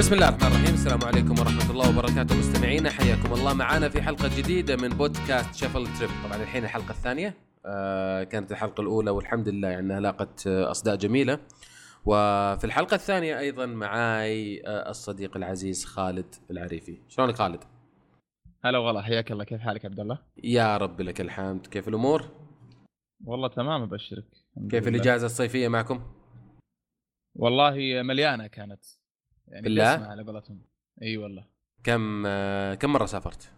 بسم الله الرحمن الرحيم. السلام عليكم ورحمة الله وبركاته. مستمعينا حياكم الله. معنا في حلقة جديدة من بودكاست شفل تريب طبعا الحين الحلقة الثانية. آه كانت الحلقة الأولى والحمد لله يعني لاقت أصداء جميلة. وفي الحلقة الثانية أيضا معاي آه الصديق العزيز خالد العريفي. شلونك خالد؟ هلا والله حياك الله. كيف حالك عبد الله؟ يا رب لك الحمد. كيف الأمور؟ والله تمام أبشرك. الحمد كيف. الإجازة الصيفية معكم؟ والله مليانة كانت. يعني بالله؟ على قولتهم إي والله كم آه كم مرة سافرت؟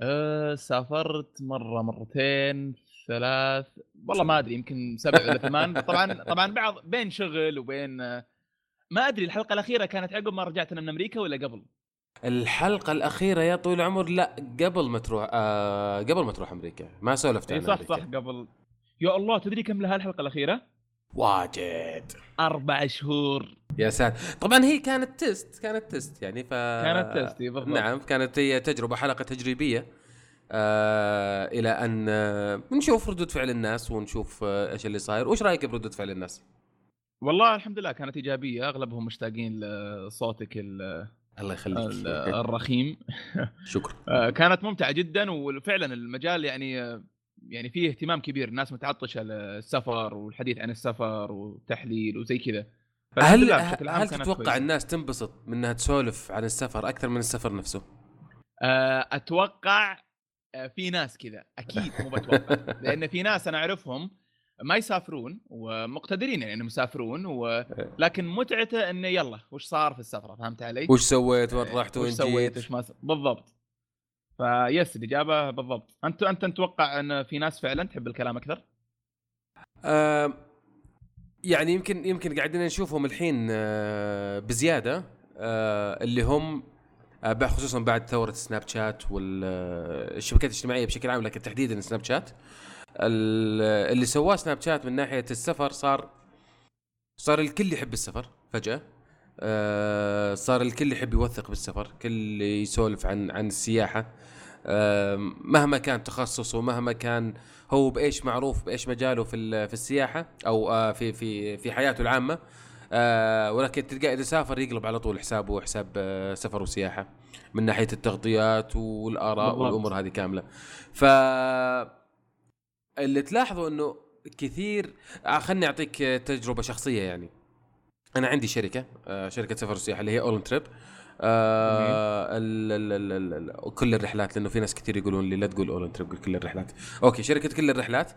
أه سافرت مرة مرتين ثلاث والله ما أدري يمكن سبع ولا ثمان طبعا طبعا بعض بين شغل وبين آه، ما أدري الحلقة الأخيرة كانت عقب ما رجعت أنا من أمريكا ولا قبل؟ الحلقة الأخيرة يا طويل العمر لا قبل ما تروح آه قبل ما تروح أمريكا ما سولفت عن صح أمريكا. صح قبل يا الله تدري كم لها الحلقة الأخيرة؟ واجد. أربع شهور. يا ساتر. طبعا هي كانت test كانت test يعني ف كانت test، بالضبط. نعم كانت هي تجربة حلقة تجريبية. آه إلى أن آه نشوف ردود فعل الناس ونشوف آه إيش اللي صاير. وش رأيك بردود فعل الناس؟ والله الحمد لله كانت إيجابية. أغلبهم مشتاقين لصوتك ال- الله ال- يخليك الرخيم. شكرا. آه، كانت ممتعة جدا وفعلا المجال يعني آه، يعني فيه اهتمام كبير الناس متعطشة للسفر والحديث عن السفر والتحليل وزي كذا. هل هل تتوقع كويسة. الناس تنبسط من إنها تسولف عن السفر أكثر من السفر نفسه؟ آه، أتوقع آه، في ناس كذا. أكيد مو بتوقع. لأن في ناس أنا أعرفهم ما يسافرون ومقتدرين يعني إنهم يسافرون ولكن متعته إنه يلا وش صار في السفرة؟ فهمت علي؟ وش سويت؟ وين رحت؟ وش وين سويت؟ وش ما س... بالضبط. فيس الإجابة بالضبط. أنت أنت تتوقع أن في ناس فعلا تحب الكلام أكثر؟ آه يعني يمكن يمكن قاعدين نشوفهم الحين آه بزيادة آه اللي هم آه خصوصا بعد ثورة سناب شات والشبكات الاجتماعية بشكل عام لكن تحديدا سناب شات. ال- اللي سواه سناب شات من ناحية السفر صار صار الكل يحب السفر فجأة. آه صار الكل يحب يوثق بالسفر كل يسولف عن عن السياحة. آه مهما كان تخصصه مهما كان هو بإيش معروف بإيش مجاله في في السياحة أو آه في في في حياته العامة آه ولكن تلقاه إذا سافر يقلب على طول حسابه حساب آه سفر وسياحة من ناحية التغطيات والآراء بالضبط. والأمور هذه كاملة. ف اللي تلاحظوا إنه كثير خلني أعطيك تجربة شخصية يعني. أنا عندي شركة آه، شركة سفر وسياحة اللي هي اول تريب آه ال ال ال ال ال كل الرحلات لأنه في ناس كثير يقولون لي لا تقول اول trip قول كل الرحلات. okay شركة كل الرحلات.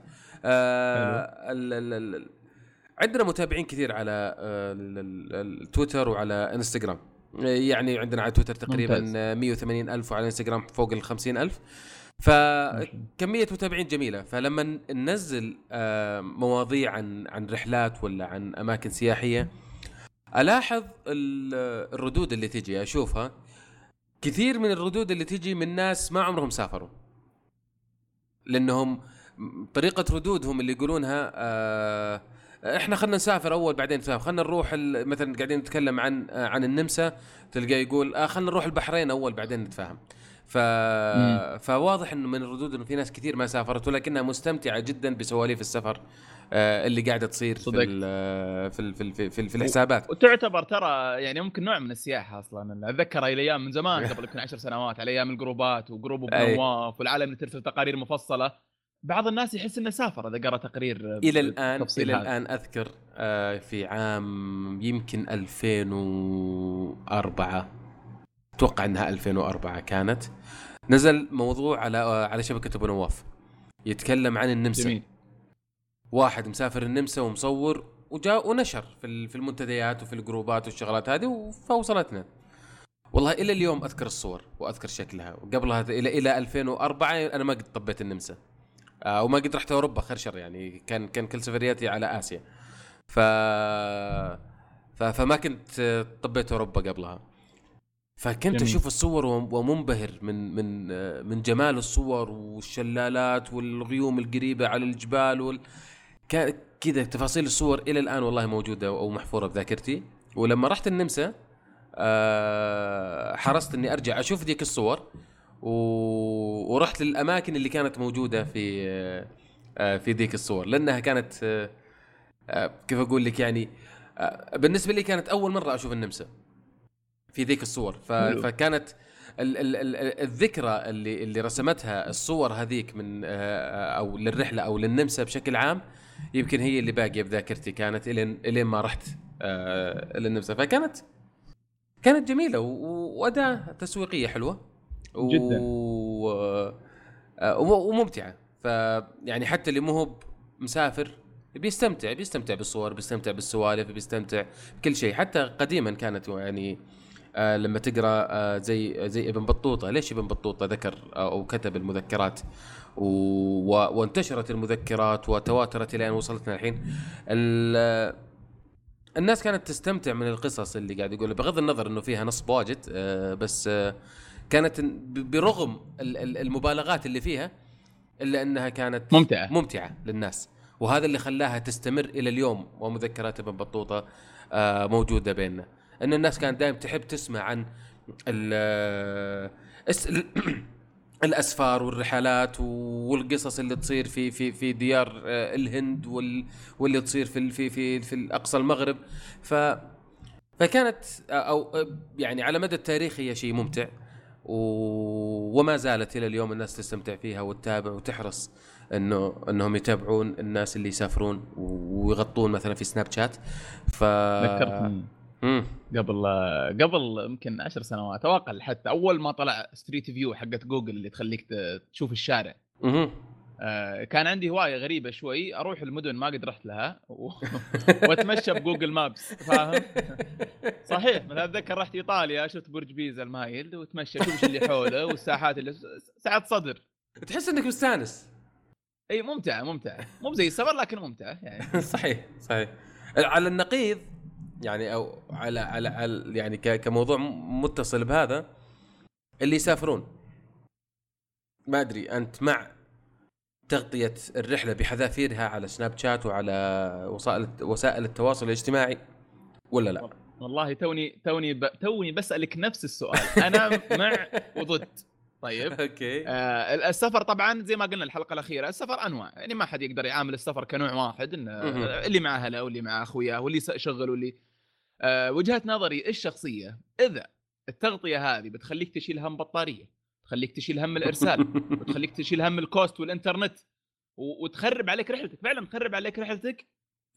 آه ال ال ال ال عندنا متابعين كثير على ال- ال- التويتر وعلى انستغرام يعني عندنا على تويتر تقريبا ممتاز. آه، 180 ألف وعلى انستغرام فوق ال 50 ألف. فكمية متابعين جميلة. فلما ننزل مواضيع عن عن رحلات ولا عن أماكن سياحية ألاحظ ال- الردود اللي تجي أشوفها كثير من الردود اللي تجي من ناس ما عمرهم سافروا. لأنهم م- طريقة ردودهم اللي يقولونها آه إحنا خلينا نسافر أول بعدين نسافر خلينا نروح مثلا قاعدين نتكلم عن آه عن النمسا تلقاه يقول آه خلينا نروح البحرين أول بعدين نتفاهم. ف... مم. فواضح إنه من الردود إنه في ناس كثير ما سافرت ولكنها مستمتعة جدا بسواليف السفر. اللي قاعدة تصير في صدق. ال... في. في. في, ال... في الحسابات وتعتبر ترى يعني ممكن نوع من السياحة أصلا أتذكر الأيام من زمان قبل يمكن عشر سنوات على أيام الجروبات وجروب ابو. نواف والعالم اللي ترسل تقارير مفصلة بعض الناس يحس إنه سافر إذا قرأ تقرير إلى الآن إلى هذا. الآن أذكر آه في عام يمكن 2004 أتوقع إنها 2004 كانت نزل موضوع على آه على شبكة ابو نواف يتكلم عن النمسا جميل واحد مسافر النمسا ومصور وجاء ونشر في في المنتديات وفي الجروبات والشغلات هذه فوصلتنا والله إلى اليوم أذكر الصور وأذكر شكلها. وقبلها إلى إلى 2004 أنا ما قد طبيت النمسا. آه وما قد رحت أوروبا خير شر يعني. كان كان كل سفرياتي على آسيا. ف... فما كنت طبيت أوروبا قبلها. فكنت جميل. أشوف الصور وم- ومنبهر من من آه، من جمال الصور والشلالات والغيوم القريبة على الجبال وال... كذا تفاصيل الصور إلى الآن والله موجودة أو محفورة بذاكرتي. ولما رحت النمسا آه حرصت إني أرجع أشوف ذيك الصور و... ورحت للأماكن اللي كانت موجودة في آه في ذيك الصور. لأنها كانت آه كيف أقول لك يعني بالنسبة لي كانت أول مرة أشوف النمسا في ذيك الصور. ف... فكانت ال... ال... ال... الذكرى اللي اللي رسمتها الصور هذيك من أو للرحلة أو للنمسا بشكل عام يمكن هي اللي باقية بذاكرتي. كانت الين إلين ما رحت آه، للنمسا فكانت كانت جميلة و... وأداة تسويقية حلوة و... جداً. آه، وم- وممتعة. فيعني حتى اللي مو هو مسافر بيستمتع بيستمتع بالصور بيستمتع بالسوالف بيستمتع بكل شيء. حتى قديما كانت يعني آه لما تقرأ آه زي زي ابن بطوطة. ليش ابن بطوطة ذكر آه أو كتب المذكرات؟ و... وانتشرت المذكرات وتواترت إلى أن وصلتنا الحين. ال... الناس كانت تستمتع من القصص اللي قاعد يقول بغض النظر إنه فيها نصب واجد آه بس آه كانت برغم ال- ال- المبالغات اللي فيها إلا أنها كانت ممتعة. ممتعة للناس. وهذا اللي خلاها تستمر إلى اليوم ومذكرات ابن بطوطة آه، موجودة بيننا. إن الناس كانت دائما تحب تسمع عن ال- الأسفار والرحلات والقصص اللي تصير في في في ديار آه، الهند وال واللي تصير في في في في اقصى المغرب. ف فكانت آه، أو آه، يعني على مدى التاريخ هي شيء ممتع. و- وما زالت إلى اليوم الناس تستمتع فيها وتتابع وتحرص انه إنهم يتابعون الناس اللي يسافرون ويغطون مثلا في سناب شات ف ذكرتني. مم. قبل قبل يمكن عشر سنوات أو أقل حتى أول ما طلع Street View حقت جوجل اللي تخليك تشوف الشارع. مهم. آه، كان عندي هواية غريبة شوي أروح المدن ما قد رحت لها و... وأتمشى ب Google Maps فاهم؟ صحيح مثلا اتذكر رحت إيطاليا شفت برج بيزا المايل وتمشى شوف إيش اللي حوله والساحات اللي ساعات صدر. تحس إنك مستانس. إي ممتعه ممتعه مو زي السفر لكن ممتعه يعني. صحيح صحيح. على النقيض يعني أو على على, على يعني كموضوع متصل بهذا اللي يسافرون. ما أدري أنت مع تغطية الرحلة بحذافيرها على سناب شات وعلى وسائل وسائل التواصل الاجتماعي ولا لا؟ والله توني توني ب... توني بسألك نفس السؤال. أنا مع وضد. طيب. okay. آه السفر طبعا زي ما قلنا الحلقة الأخيرة السفر أنواع. يعني ما حد يقدر يعامل السفر كنوع واحد إن. اللي مع اهله واللي مع أخوياه واللي يشغل واللي آه وجهه نظري الشخصيه إذا التغطية هذه بتخليك تشيل هم بطارية تخليك تشيل هم الإرسال وتخليك تشيل هم ال cost والإنترنت وتخرب عليك رحلتك فعلا تخرب عليك رحلتك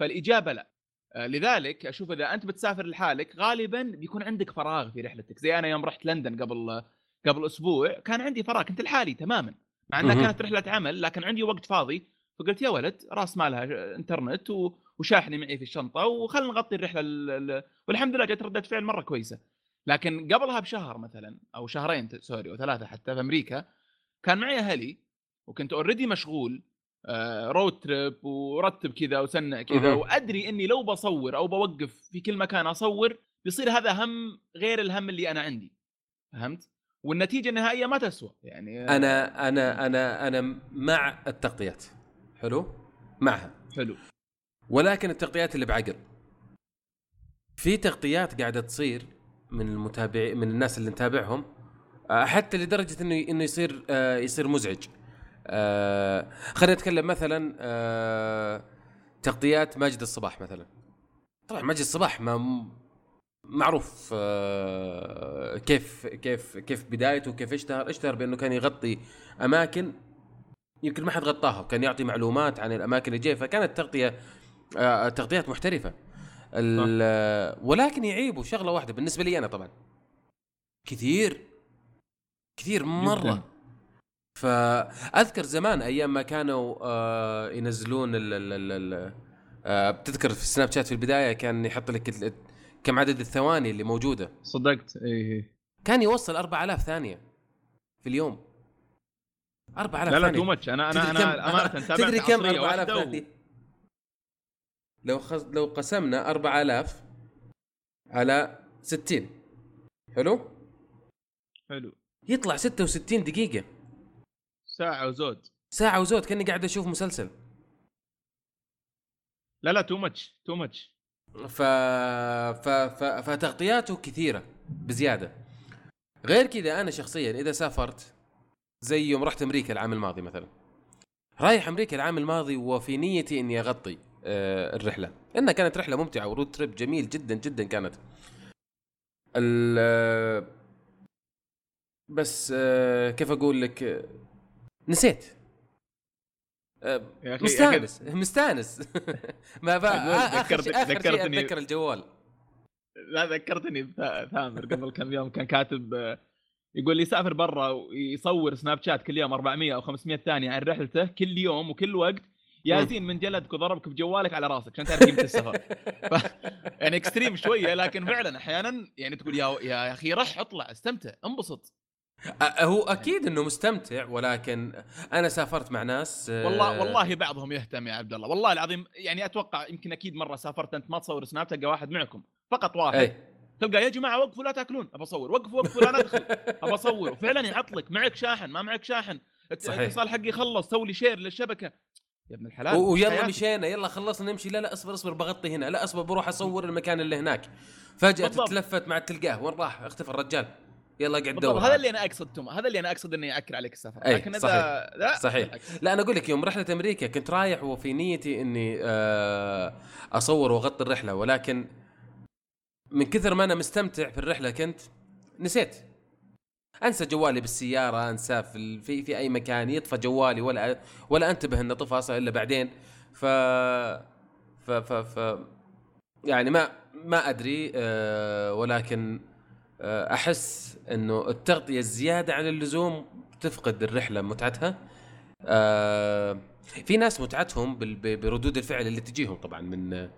فالإجابة لا. آه، لذلك أشوف إذا أنت بتسافر لحالك غالبا بيكون عندك فراغ في رحلتك. زي أنا يوم رحت لندن قبل قبل أسبوع كان عندي فراغ كنت لحالي تماما مع إنها. كانت رحلة عمل لكن عندي وقت فاضي فقلت يا ولد راس مالها إنترنت و- وشاحني معي في الشنطة وخلنا نغطي الرحلة ال- ال- والحمد لله جت ردة فعل مرة كويسة لكن قبلها بشهر مثلا أو شهرين sorry وثلاثه حتى في أمريكا كان معي أهلي وكنت already مشغول آه road trip ورتب كذا وسنع كذا. وأدري إني لو بصور أو بوقف في كل مكان أصور بيصير هذا هم غير الهم اللي أنا عندي فهمت؟ والنتيجة النهائية ما تسوى يعني آه، أنا أنا أنا أنا مع التغطيات حلو؟ معها حلو ولكن التغطيات اللي بعقل. في تغطيات قاعدة تصير من المتابعين من الناس اللي نتابعهم آه، حتى لدرجة إنه إنه يصير آه، يصير مزعج. آه، خلينا نتكلم مثلا تغطيات ماجد الصباح مثلا. طبعا ماجد الصباح ما معروف كيف كيف كيف بدايته وكيف اشتهر. اشتهر بأنه كان يغطي أماكن يمكن ما حد غطاها وكان يعطي معلومات عن الأماكن اللي جاية. فكانت تغطيه تغطيات محترفة. آه، ولكن يعيبوا شغلة واحدة بالنسبة لي أنا طبعا. كثير كثير مرة. جداً. فأذكر زمان أيام ما كانوا آه ينزلون ال ال ال ال آه بتذكر في السناب شات في البداية كان يحط لك كم عدد الثواني اللي موجودة. صدقت. إيه كان يوصل 4000 ثانية في اليوم. 4000 لا لا ثانية. تو ماتش أنا أنا أنا أمانة تابعت تدري كم عصرية 4000 واحدة و- ثانية؟ لو خص... لو قسمنا 4000 على 60 حلو؟ حلو. يطلع 66 دقيقة. ساعة وزود. ساعة وزود كأني قاعد أشوف مسلسل. لا لا too much too much ف... ف... ف... فتغطياته كثيرة بزيادة. غير كذا أنا شخصيا إذا سافرت زي يوم رحت أمريكا العام الماضي مثلا رايح أمريكا العام الماضي وفي نيتي إني أغطي. آه الرحلة. إنها كانت رحلة ممتعة ورود تريب جميل جدا جدا كانت. ال بس آه، كيف أقول لك؟ آه، نسيت آه، مستانس مستانس. ما ذكرت- ذكرتني- أتذكر الجوال. لا ذكرتني بثامر قبل كم يوم كان كاتب آه، يقول لي يسافر برا ويصور سناب شات كل يوم 400 أو 500 ثانية عن رحلته كل يوم وكل وقت يا مم. زين من جلدك وضربك بجوالك على راسك عشان تعرف قيمة السفر. ف... يعني اكستريم شوية لكن فعلا أحيانا يعني تقول يا يا أخي رح اطلع استمتع انبسط. هو أكيد إنه مستمتع ولكن أنا سافرت مع ناس آه، والله والله بعضهم يهتم يا عبد الله. والله العظيم يعني أتوقع يمكن أكيد مرة سافرت أنت ما تصور سناب تلقى واحد معكم فقط واحد. أي. تلقى يا جماعة وقفوا لا تأكلون. أبى أصور. وقفوا وقفوا لا ندخل. أبى أصور. وفعلا يعطلك. معك شاحن ما معك شاحن. صحيح. الاتصال حقي خلص. سوي لي share للشبكة. يا ابن الحلال. ويلا. مشينا يلا خلصنا نمشي. لا لا اصبر اصبر بغطي هنا. لا اصبر بروح اصور المكان اللي هناك. فجأة بالضبط. تتلفت مع تلقاه وين راح؟ اختفى الرجال. يلا قاعد بالضبط. دور هذا اللي أنا اقصد too much هذا اللي أنا اقصد إني ياكر عليك السفر. أي، لكن اذا صحيح. لا. صحيح. لا أنا أقول لك يوم رحلة أمريكا كنت رايح وفي نيتي إني آه، أصور وأغطي الرحلة. ولكن من كثر ما أنا مستمتع في الرحلة كنت نسيت. انسى جوالي بالسيارة انساه في في في أي مكان يطفى جوالي ولا ولا أنتبه إنه طفى أصلا إلا بعدين. ف ف ف, ف يعني ما ما أدري آه، ولكن آه، أحس إنه التغطية الزيادة عن اللزوم تفقد الرحلة متعتها. آه، في ناس متعتهم بردود الفعل اللي تجيهم طبعا من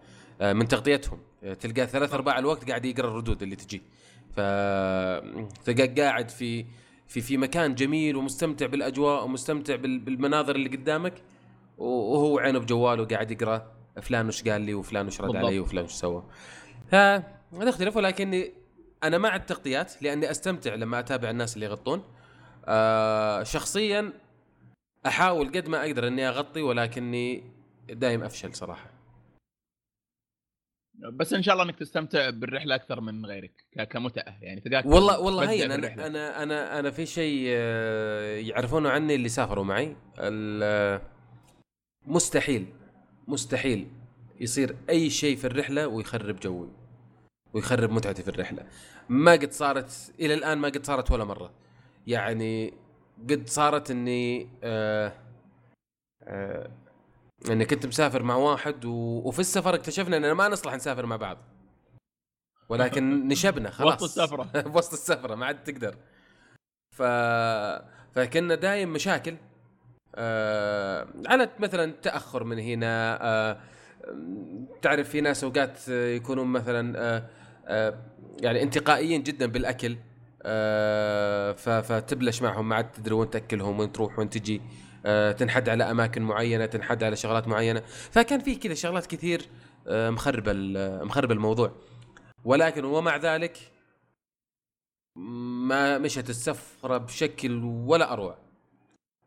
آه، من تغطيتهم. تلقاه ثلاث أرباع الوقت قاعد يقرأ الردود اللي تجي. ف تلقاه قاعد في في في مكان جميل ومستمتع بالأجواء ومستمتع بال- بالمناظر اللي قدامك وهو عينه بجواله قاعد يقرأ فلان وش قال لي وفلان وش رد. علي وفلان وش سوى. ها نختلف ولكني أنا مع التغطيات لأني أستمتع لما أتابع الناس اللي يغطون. آه شخصيا أحاول قد ما أقدر إني أغطي ولكني دايم أفشل صراحة. بس إن شاء الله إنك تستمتع بالرحلة أكثر من غيرك كمتعه يعني تلقاك والله والله هي. أنا أنا أنا أنا في شيء آه، يعرفونه عني اللي سافروا معي آه، مستحيل مستحيل يصير أي شيء في الرحلة ويخرب جوي ويخرب متعتي في الرحلة ما قد صارت إلى الآن ما قد صارت ولا مرة يعني قد صارت إني آه آه اني كنت مسافر مع واحد و... وفي السفر اكتشفنا إننا ما نصلح نسافر مع بعض. ولكن نشبنا خلاص. وسط السفرة. بوسط السفرة ما عاد تقدر. ف فكنا دايم مشاكل آه على مثلا تأخر من هنا آه تعرف في ناس أوقات يكونون مثلا آه آه يعني انتقائيين جدا بالأكل آه فتبلش معهم ما عاد تدري وين تأكلهم وين تروح وين تجي. تنحد على أماكن معينة تنحد على شغلات معينة. فكان في كذا شغلات كثير آه مخربه ال- مخربه الموضوع. ولكن ومع ذلك ما مشت السفرة بشكل ولا أروع.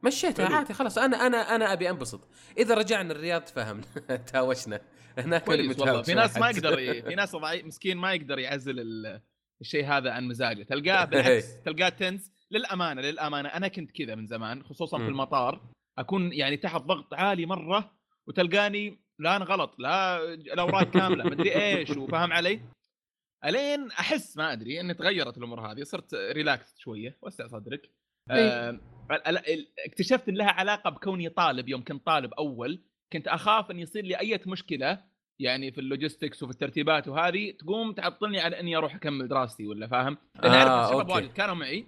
مشيتها. عادي خلاص. أنا أنا أنا أبي أنبسط. إذا رجعنا الرياض فهمنا تهاوشنا. هناك والله. في ناس ما. يقدر في ناس مسكين ما يقدر يعزل ال- الشيء هذا عن مزاجه. تلقاه بالعكس تلقاه تنس. للأمانة للأمانة أنا كنت كذا من زمان خصوصا في مم. المطار أكون يعني تحت ضغط عالي مرة وتلقاني لا أنا غلط لا الأوراق كاملة مدري إيش وفاهم علي ألين أحس ما أدري ان تغيرت الأمور هذه صرت ريلاكس شوية وسع صدرك آه اكتشفت إن لها علاقة بكوني طالب يوم كنت طالب أول كنت أخاف إن يصير لي أي مشكلة يعني في ال logistics وفي الترتيبات وهذه تقوم تعطلني على إني أروح أكمل دراستي ولا فاهم؟ لأن آه، اعرف الشباب okay. واجد كانوا معي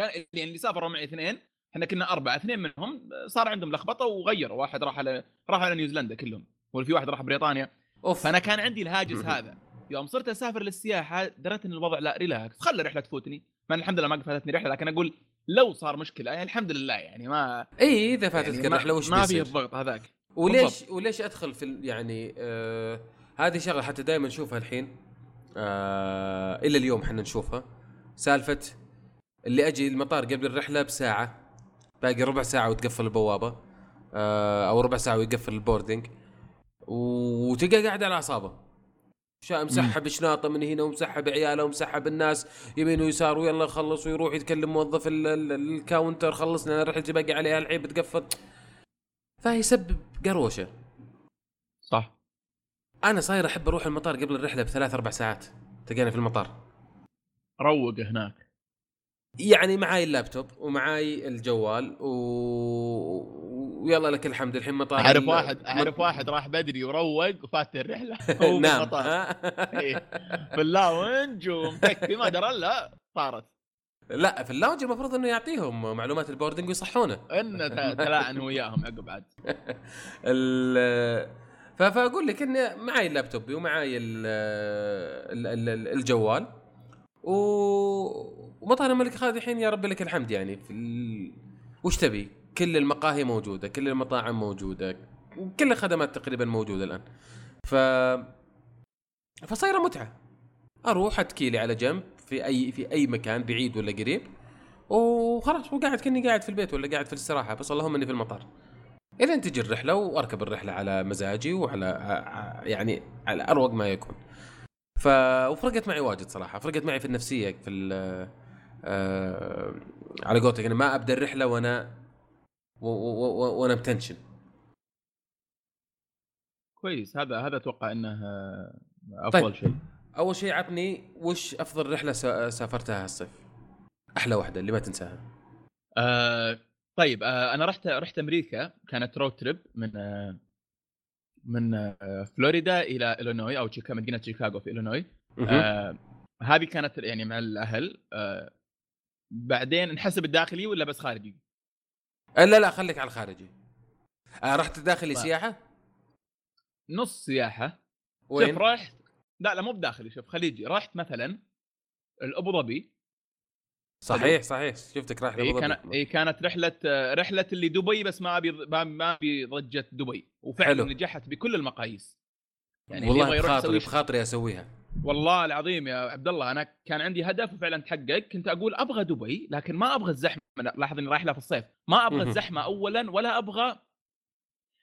كان يعني اللي سافروا معي اثنين إحنا كنا أربعة اثنين منهم صار عندهم لخبطة وغيروا واحد راح على راح على نيوزيلندا كلهم وفي واحد راح بريطانيا. أوف. فأنا كان عندي الهاجس هذا. يوم صرت أسافر للسياحة دريت إن الوضع لا relax خلي الرحله تفوتني. ما الحمد لله ما فاتتني رحلة لكن أقول لو صار مشكلة يعني الحمد لله يعني ما إي إذا فاتتك يعني الرحلة وش ما في؟ الضغط هذاك. وليش بالضبط. وليش أدخل في يعني آه هذه شغلة حتى دائما نشوفها الحين آه إلى اليوم إحنا نشوفها. سالفة اللي أجي المطار قبل الرحلة بساعة. باقي ربع ساعة وتقفل البوابة. آه أو ربع ساعة ويقفل البوردنج وتلقى قاعد على أعصابه. مسحب شناطة من هنا ومسحب عياله ومسحب الناس. يمين ويسار ويلا خلص ويروح يتكلم موظف ال- ال- ال counter. خلصنا رحلتي باقي عليها الحين بتقفل. فيسبب قروشة. صح. أنا صاير أحب أروح المطار قبل الرحلة بثلاث أربع ساعات. تلقاني في المطار. روق هناك. يعني معاي اللابتوب ومعاي الجوال و... ويلا لك الحمد. الحين مطار أعرف واحد أعرف مط- واحد راح بدري وروق وفات الرحله نام. في ال lounge ومتكي ما درى إلا طارت لا في ال lounge المفروض إنه يعطيهم معلومات ال boarding ويصحونه. ان ت- تلاعن وياهم عقب عاد. فأقول لك اني معاي اللابتوب ومعاي ال الجوال و ومطار الملك خالد الحين يا رب لك الحمد يعني في ال... وش تبي؟ كل المقاهي موجودة، كل المطاعم موجودة، كل الخدمات تقريبا موجودة الآن. ف فصايرة متعة. أروح اتكيلي على جنب في اي في أي مكان بعيد ولا قريب وخلاص وقاعد كأني قاعد في البيت ولا قاعد في الاستراحة بس اللهم إني في المطار. الين تجي الرحلة وأركب الرحلة على مزاجي وعلى يعني على أروق ما يكون. ف وفرقت معي واجد صراحة، فرقت معي في النفسية في آه على قولتك أنا ما أبدأ الرحلة وأنا و- و- و- وأنا بتنشن. كويس هذا هذا أتوقع إنه أفضل طيب. شيء أول شيء عطني وش أفضل رحلة سا- سافرتها هالصيف؟ أحلى واحدة اللي ما تنساها. آه طيب آه أنا رحت رحت أمريكا كانت road trip من آه من آه فلوريدا إلى إلينوي أو شيكا مدينة شيكاغو في إلينوي. آه هذه كانت يعني مع الأهل آه بعدين نحسب الداخلي ولا بس خارجي؟ لا لا خليك على الخارجي. آه رحت داخلي طيب. سياحة؟ نص سياحة وين؟ شوف رحت لا لا مو بداخلي شوف خليجي رحت مثلا الابو ظبي صحيح صحيح شفتك رايح اي لأبو كان ظبي. اي كانت رحلة رحلة اللي دبي بس ما ابي ما- ابي ضجه دبي وفعلا حلو. نجحت بكل المقاييس يعني والله بخاطري بخاطري أسويها. والله العظيم يا عبد الله أنا كان عندي هدف وفعلا تحقق كنت أقول أبغى دبي لكن ما أبغى الزحمة لاحظ إني رايح لها في الصيف ما أبغى. الزحمة اولا ولا أبغى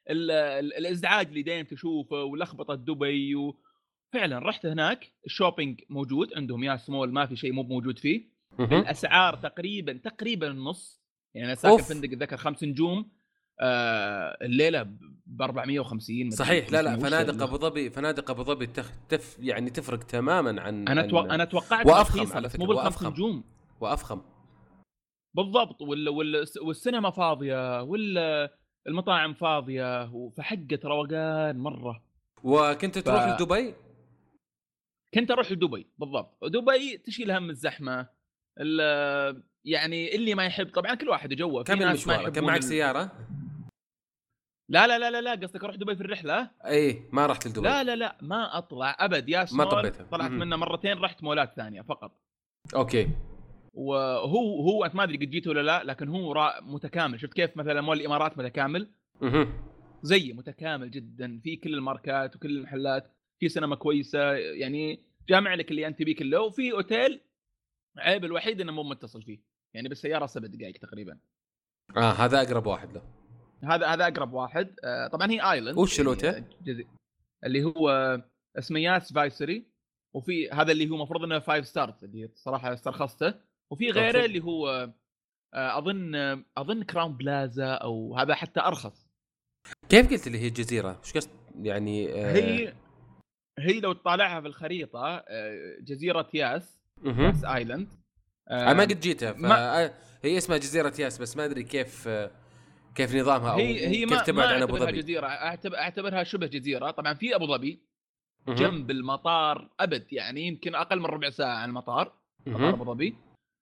ال- ال- الإزعاج اللي دايم تشوفه ولخبطة دبي وفعلا رحت هناك ال shopping موجود عندهم يا سمول ما في شيء مو موجود فيه. الأسعار تقريبا تقريبا النص يعني أنا ساكن. فندق اتذكر خمس نجوم الليلة ب 450 مدري صحيح. لا لا 500 وش فنادق أبو ظبي فنادق أبو ظبي. تف يعني تفرق تماما عن أنا عن... أنا توقعت رخيصة، على بس فكرة، مو بالخمس. نجوم. وأفخم. بالضبط. وال... وال... والسينما فاضية وال المطاعم فاضية فحقت روقان مرة. وكنت تروح ف- لدبي؟ كنت أروح لدبي بالضبط. دبي تشيل هم الزحمة. ال... يعني اللي ما يحب طبعا كل واحد جوه كم المشوار؟ كم يحبون معك سيارة؟ لا لا لا لا لا قصدك أروح دبي في الرحلة؟ اي ما رحت لدبي. لا لا لا ما أطلع أبد يا ما طبيتها. طلعت. منه مرتين رحت مولات ثانية فقط. okay. وهو هو انت ما أدري قد جيت ولا لا لكن هو. متكامل. شفت كيف مثلا مول الإمارات متكامل؟ مهم. زي متكامل جدا. في كل الماركات وكل المحلات في سينما كويسة يعني جامع لك اللي أنت تبيه كله وفي أوتيل عيب الوحيد إنه مو متصل فيه. يعني بالسيارة سبع دقائق تقريبا. آه هذا أقرب واحد له. هذا هذا أقرب واحد آه طبعا هي island وش الأوتيل؟ يعني اللي هو اسمه ياس Viceroy وفي هذا اللي هو المفروض إنه five stars اللي صراحة استرخصته وفي غيره. اللي هو آه، أظن أظن Crowne Plaza أو هذا حتى أرخص كيف قلت اللي هي الجزيرة؟ وش قصد يعني آه هي هي لو تطالعها في الخريطة آه، جزيرة ياس. ياس island أنا ما قد جيتها ف... ما- آه، هي اسمها جزيرة ياس بس ما أدري كيف آه، كيف نظامها أو هي هي كيف تبعد عن أبو ظبي جزيرة أعتبرها شبه جزيرة طبعا في أبو ظبي. جنب المطار أبد يعني يمكن أقل من ربع ساعة عن المطار مطار. أبو ظبي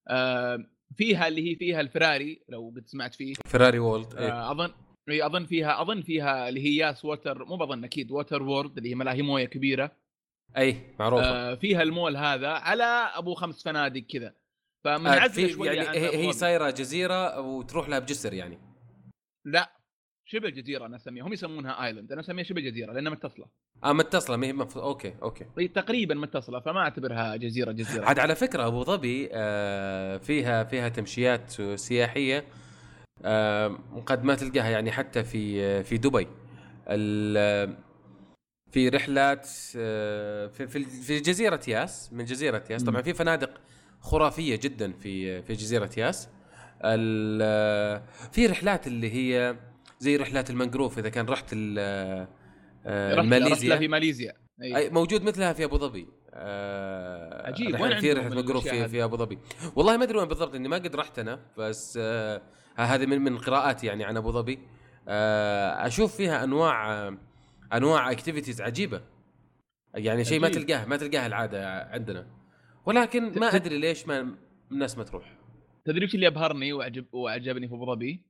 آه، فيها اللي هي فيها الفراري لو قد سمعت فيه Ferrari World إيه. آه، اظن أظن فيها أظن فيها اللي هي ياس water مو بظن أكيد Water World اللي هي ملاهي موية كبيرة أي معروفة آه، فيها المول هذا على أبو خمس فنادق كذا آه، فمنعزله في شوية يعني عن هي, هي. صايره جزيرة وتروح لها بجسر يعني لا شبه جزيرة أنا أسميها. هم يسمونها island أنا أسميها شبه جزيرة لأنها متصلة. آه متصلة. ما هي مف... okay okay. تقريبا متصلة فما أعتبرها جزيرة جزيرة. عاد على فكرة أبو ظبي آه فيها فيها تمشيات سياحية آه قد ما تلقاها يعني حتى في في دبي. ال- في رحلات آه، في في جزيرة ياس من جزيرة ياس. طبعا. في فنادق خرافية جدا في في جزيرة ياس. في رحلات اللي هي زي رحلات المنقروف إذا كان رحت ال- آه، الماليزيا في ماليزيا. أي. أي موجود مثلها في أبو ظبي. آه عجيب، وين في رحلة مقروف في؟ في أبو ظبي. والله ما أدري وين بالضبط إني ما قد رحت أنا بس آه هذه من من قراءاتي يعني عن أبو ظبي. آه أشوف فيها أنواع آه أنواع اكتيفيتيز عجيبة. يعني شيء ما. تلقاه ما تلقاه العادة عندنا. ولكن ما أدري ليش ما الناس ما تروح. تدري وش اللي أبهرني وعجب وعجبني في أبو ظبي؟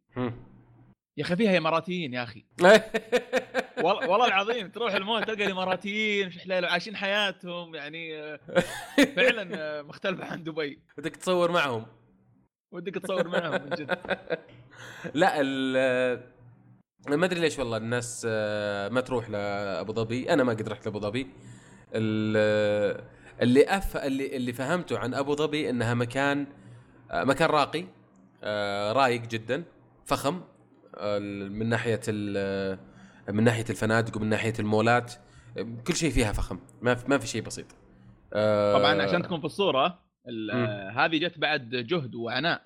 يا أخي فيها إماراتيين يا أخي. والله العظيم تروح المول تلقى الإماراتيين في حلال عايشين حياتهم يعني فعلا آه، مختلفة عن دبي. بدك تصور معهم. ودك تصور معهم من جد. لا ال ما أدري ليش والله الناس آه، ما تروح لأبو ظبي. أنا ما قد رحت لأبو ظبي. ال- اللي أف اللي اللي فهمته عن أبو ظبي إنها مكان مكان راقي آه، رايق جدا فخم آه، من ناحية من ناحية الفنادق ومن ناحية المولات كل شيء فيها فخم ما في ما في شيء بسيط آه، طبعا عشان تكون في الصورة. آه، هذه جت بعد جهد وعناء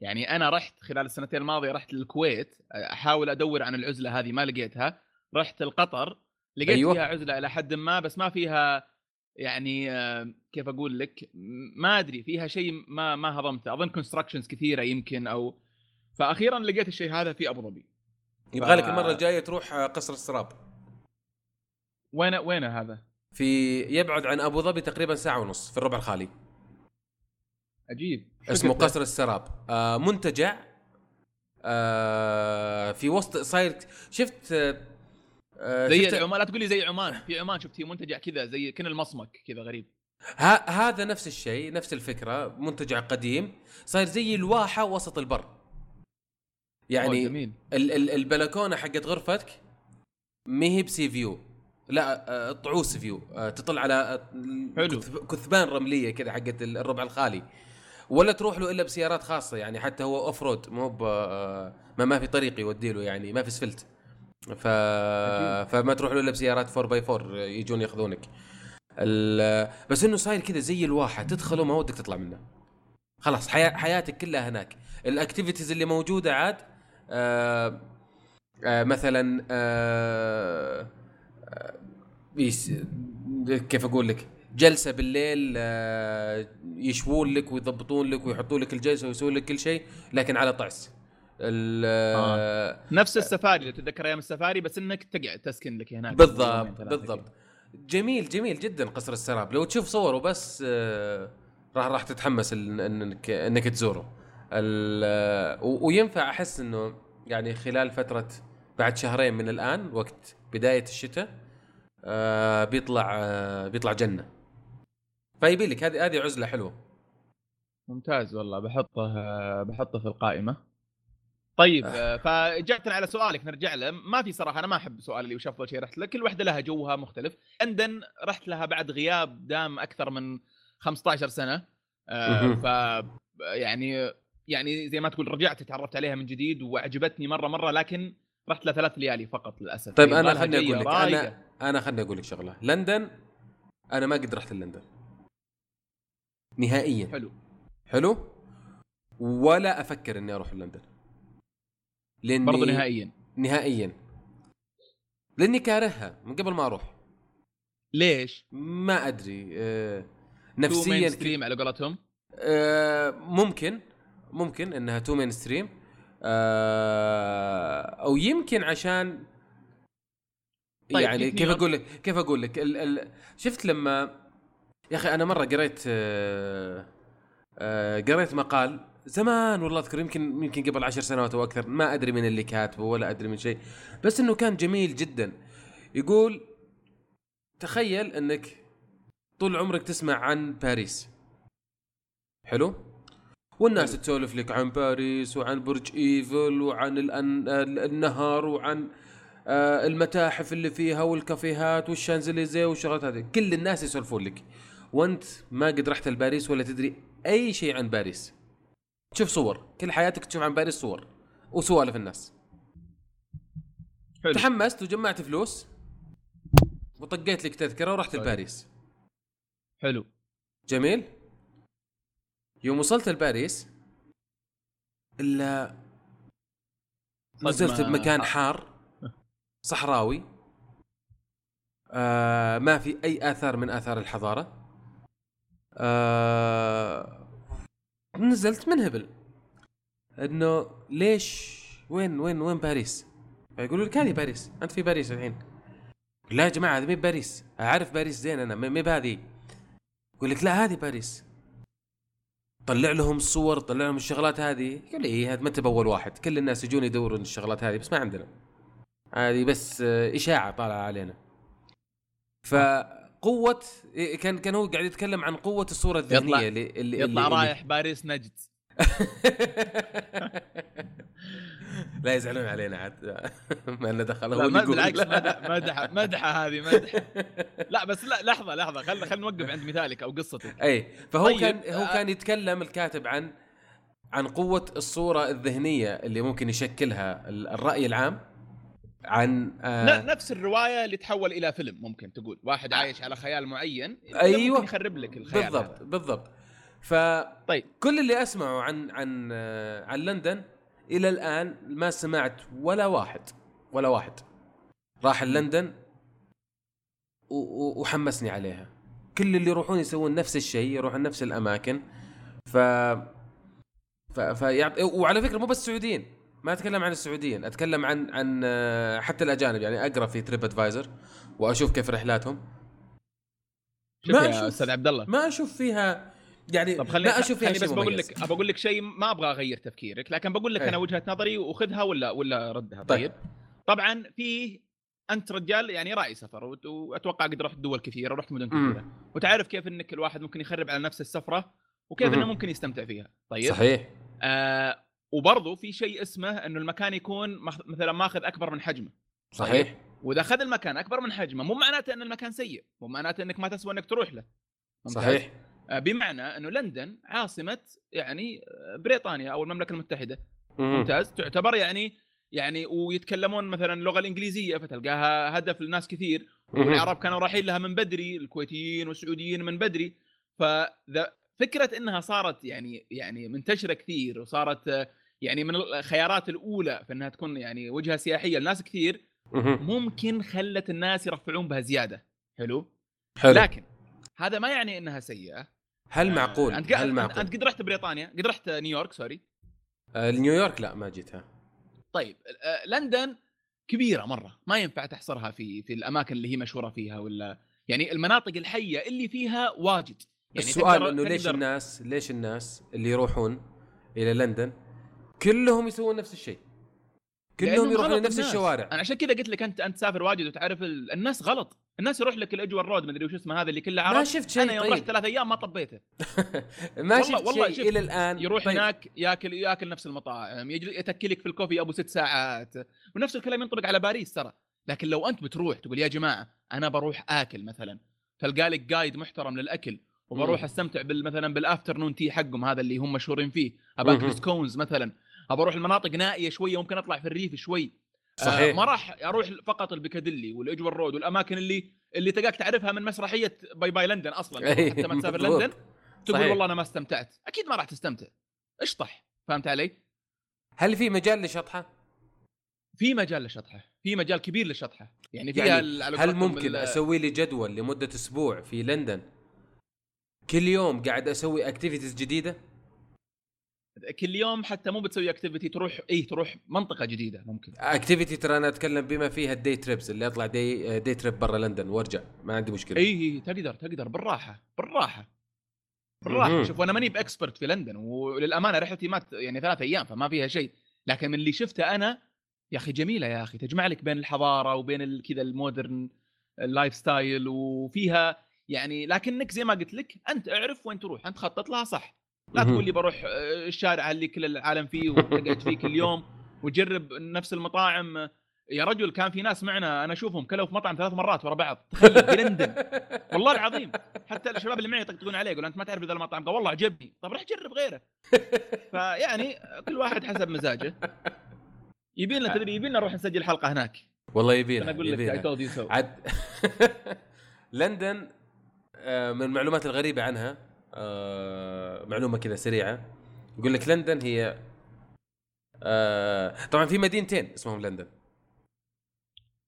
يعني أنا رحت خلال السنتين الماضية رحت للكويت آه، أحاول أدور عن العزلة هذه ما لقيتها رحت لقطر لقيت. أيوة. فيها عزلة إلى حد ما بس ما فيها يعني آه، كيف أقول لك ما أدري فيها شيء ما ما هضمته. أظن كونستراكشنز كثيرة يمكن أو فاخيرا لقيت الشيء هذا في أبو ظبي. يبغى لك المرة الجاية تروح آه، قصر السراب. وين وين هذا؟ في يبعد عن أبو ظبي تقريبا ساعة ونص في الربع الخالي. عجيب. اسمه؟ قصر السراب. آه منتجع آه في وسط صاير شفت آه زي شفت العمان لا تقول لي زي عمان. في عمان شفت هي منتجع كذا زي كن المصمك كذا غريب. ها هذا نفس الشيء نفس الفكرة منتجع قديم صاير زي الواحة وسط البر. يعني ال ال البلكونة حقت غرفتك ما هي ب sea view لا آه، طعوس view. آه، تطل على حلو. كثب- كثبان رملية كذا حقت الربع الخالي. ولا تروح له إلا بسيارات خاصة يعني حتى هو off road مو ب- ما ما في طريق يودي له يعني ما في سفلت. ف... فما تروح له إلا بسيارات 4 by 4 يجون ياخذونك. ال... بس إنه صاير كذا زي الواحة تدخله ما ودك تطلع منه. خلاص حيا... حياتك كلها هناك. ال activities اللي موجودة عاد آه... آه مثلا آه... آه... يس... كيف أقول لك؟ جلسة بالليل آه... يشوون لك ويضبطون لك ويحطون لك الجلسة ويسوون لك كل شيء لكن على طعس. آه. نفس السفاري اللي تتذكر أيام السفاري بس إنك تقعد تسكن لك هناك. بالضبط بالضبط. جميل جميل جدا قصر السراب. لو تشوف صوره بس آه، راح راح تتحمس إنك إنك تزوره. وينفع أحس إنه يعني خلال فترة بعد شهرين من الآن وقت بداية الشتاء آه، بيطلع آه، بيطلع جنة. فيبي لك هذه هذه عزلة حلوة. ممتاز والله. بحطه بحطه في القائمة. طيب آه، فاجابه على سؤالك نرجع له. ما في صراحة أنا ما أحب سؤال اللي وش افضل شيء رحت له. كل واحدة لها جوها مختلف. لندن رحت لها بعد غياب دام أكثر من 15 سنة. آه،. ف يعني يعني زي ما تقول رجعت تعرفت عليها من جديد وعجبتني مرة مرة لكن رحت لها ثلاث ليالي فقط للأسف. طيب يبغى أنا خلني أقول لك. أنا أنا خلني أقول لك شغلة. لندن أنا ما قد رحت لندن. نهائيا. حلو. حلو؟ ولا أفكر إني أروح لندن. لأني برضو نهائيا. نهائيا. لأني كارهها من قبل ما أروح. ليش؟ ما أدري آه نفسيا mainstream على قولتهم. آه ممكن ممكن إنها too mainstream آه أو يمكن عشان طيب، يعني كيف. أقول لك كيف أقول لك؟ ال ال شفت لما يا أخي أنا مرة قريت آه آه قريت مقال زمان والله أذكر يمكن يمكن قبل عشر سنوات أو أكثر ما أدري من اللي كاتبه ولا أدري من شيء. بس إنه كان جميل جدا. يقول تخيل إنك طول عمرك تسمع عن باريس. حلو؟ والناس. تسولف لك عن باريس وعن برج إيفل وعن الأن... النهر وعن آه، المتاحف اللي فيها والكافيهات والشانزليزيه والشغلات هذه. كل الناس يسولفون لك. وأنت ما قد رحت لباريس ولا تدري أي شيء عن باريس. تشوف صور كل حياتك تشوف عن باريس صور وسوالف الناس. حلو. تحمست وجمعت فلوس وطقيت لك تذكرة ورحت طيب. لباريس. حلو. جميل. يوم وصلت لباريس إلا نزلت بمكان حار. حار صحراوي. آه ما في أي آثار من آثار الحضارة. آه نزلت منهبل إنه ليش؟ وين وين وين باريس؟ يقولوا لك هذه باريس. أنت في باريس الحين. لا يا جماعة هذه مي باريس. أعرف باريس زين أنا مي بهذه. يقول لك لا هذه باريس. طلع لهم الصور طلع لهم الشغلات هذه. يقول لي إيه هذا ما انت باول واحد. كل الناس يجون يدورون الشغلات هذه بس ما عندنا. هذه بس إشاعة طالعة علينا. فقوه إيه، كان كان هو قاعد يتكلم عن قوة الصورة الذهنية يطلع- اللي اللي يطلع اللي رايح باريس نجد. لا يزعلون علينا عاد. ما لنا دخل هو لا اللي بالعكس مدحه مدحه هذه مدح لا بس لا لحظة لحظة خل خل نوقف عند مثالك أو قصتك. أي فهو طيب، كان هو آه. كان يتكلم الكاتب عن عن قوة الصورة الذهنية اللي ممكن يشكلها ال- الرأي العام. عن آه نفس الرواية اللي تحول إلى فيلم ممكن تقول. واحد عايش على خيال معين أيوة. ممكن يخرب لك الخيال بالضبط هذا. بالضبط. فكل طيب. اللي أسمعه عن عن آه عن لندن إلى الآن ما سمعت ولا واحد ولا واحد. راح لندن وحمسني عليها. كل اللي يروحون يسوون نفس الشيء يروحون نفس الأماكن. ف ف فيعط... وعلى فكرة مو بس السعوديين ما أتكلم عن السعوديين أتكلم عن عن آه، حتى الأجانب يعني أقرأ في تريب ادفايزر وأشوف كيف رحلاتهم ما يا أشوف. أستاذ عبد الله ما أشوف فيها يعني طب خليني ما أشوف فيها خليني بس بقول. لك بقول لك شيء ما أبغى أغير تفكيرك لكن بقول لك إيه. أنا وجهة نظري وخذها ولا ولا ردها طيب. طيب, طبعا في أنت رجال يعني راعي سفر وأتوقع قد رحت دول كثيرة ورحت مدن. كثيرة وتعرف كيف إنك الواحد ممكن يخرب على نفس السفرة وكيف. إنه ممكن يستمتع فيها طيب صحيح آه وبرضه في شيء اسمه إنه المكان يكون مثلا ماخذ أكبر من حجمه صحيح. وإذا أخذ المكان أكبر من حجمه مو معناته إن المكان سيء مو معناته إنك ما تسوى إنك تروح له. ممتاز؟ صحيح. آه، بمعنى إنه لندن عاصمة يعني آه، بريطانيا أو المملكة المتحدة. مم. ممتاز؟ تعتبر يعني يعني ويتكلمون مثلا اللغة الإنجليزية فتلقاها هدف لناس كثير. والعرب كانوا رايحين لها من بدري الكويتيين والسعوديين من بدري. فذا فكرة إنها صارت يعني يعني منتشرة كثير وصارت آه، يعني من الخيارات الأولى في إنها تكون يعني وجهة سياحية لناس كثير مم. ممكن خلت الناس يرفعون بها زيادة. حلو؟ حلو. لكن هذا ما يعني إنها سيئة. هل معقول؟ أنت هل معقول؟ أنت قد رحت بريطانيا؟ قد رحت نيويورك؟ سوري. آه، نيويورك لا ما جيتها. طيب آه، لندن كبيرة مرة ما ينفع تحصرها في في الأماكن اللي هي مشهورة فيها ولا يعني المناطق الحية اللي فيها واجد. يعني السؤال إنه ليش الناس ليش الناس اللي يروحون إلى لندن كلهم يسوون نفس الشيء. كلهم يروحون لنفس الناس. الشوارع. أنا عشان كذا قلت لك انت أنت تسافر واجد وتعرف ال... الناس غلط. الناس يروح لك الاجور رود مدري وش اسمه هذا اللي كله عرب. ما شفت شيء أنا يوم رحت طيب ثلاث أيام ما طبيته. ما والله- شفت والله شيء إلى الآن. يروح طيب. هناك ياكل ياكل نفس المطاعم يجل- يتكلك في الكوفي أبو ست ساعات. ونفس الكلام ينطبق على باريس ترى. لكن لو أنت بتروح تقول يا جماعة أنا بروح آكل مثلا. تلقى لك guide محترم للأكل. وبروح. أستمتع بال مثلا بال afternoon tea حقهم هذا اللي هم مشهورين فيه. مهم. اباكل scones مثلا. أبى أروح المناطق نائية شوية ممكن أطلع في الريف شوي. آه، صحيح. ما راح أروح فقط البيكاديلي وال Edgware Road والأماكن اللي اللي تلقاك تعرفها من مسرحية باي باي لندن أصلا. أي، حتى ما تسافر. لندن تقول صحيح. والله أنا ما استمتعت. أكيد ما راح تستمتع. اشطح. فهمت علي؟ هل في مجال لشطحة؟ في مجال لشطحة. في مجال كبير للشطحه يعني فيها يعني هل ممكن أسوي لي جدول لمدة أسبوع في لندن كل يوم قاعد أسوي activities جديدة؟ كل يوم حتى مو بتسوي activity تروح اي تروح منطقة جديدة ممكن. activity ترى أنا أتكلم بما فيها ال day trips اللي اطلع day day trip برا لندن وأرجع ما عندي مشكلة. اي اي تقدر تقدر بالراحة بالراحة بالراحة. شوف وأنا ماني ب expert في لندن وللأمانة رحلتي ما ت- يعني ثلاث أيام فما فيها شيء. لكن من اللي شفته أنا يا أخي جميلة يا أخي تجمع لك بين الحضارة وبين كذا ال modern ال lifestyle وفيها يعني لكنك زي ما قلت لك أنت اعرف وين تروح أنت خطط لها صح. لا. تقول لي بروح آه، الشارع اللي كل العالم فيه وتقعد فيه كل يوم وتجرب نفس المطاعم. يا رجل كان في ناس معنا أنا أشوفهم كلوا في مطعم ثلاث مرات ورا بعض. تخيل في لندن والله العظيم. حتى الشباب اللي معي يطقطقون عليه يقول أنت ما تعرف ذا المطعم قال والله عجبني. طب روح جرب غيره. فيعني كل واحد حسب مزاجه. يبي لنا تدري يبي لنا نروح نسجل حلقة هناك. والله يبينا أنا أقول لك اي يبينا. told you so عاد لندن آه، من المعلومات الغريبة عنها آه، معلومة كذا سريعة. يقول لك لندن هي آه، طبعا في مدينتين اسمهم لندن.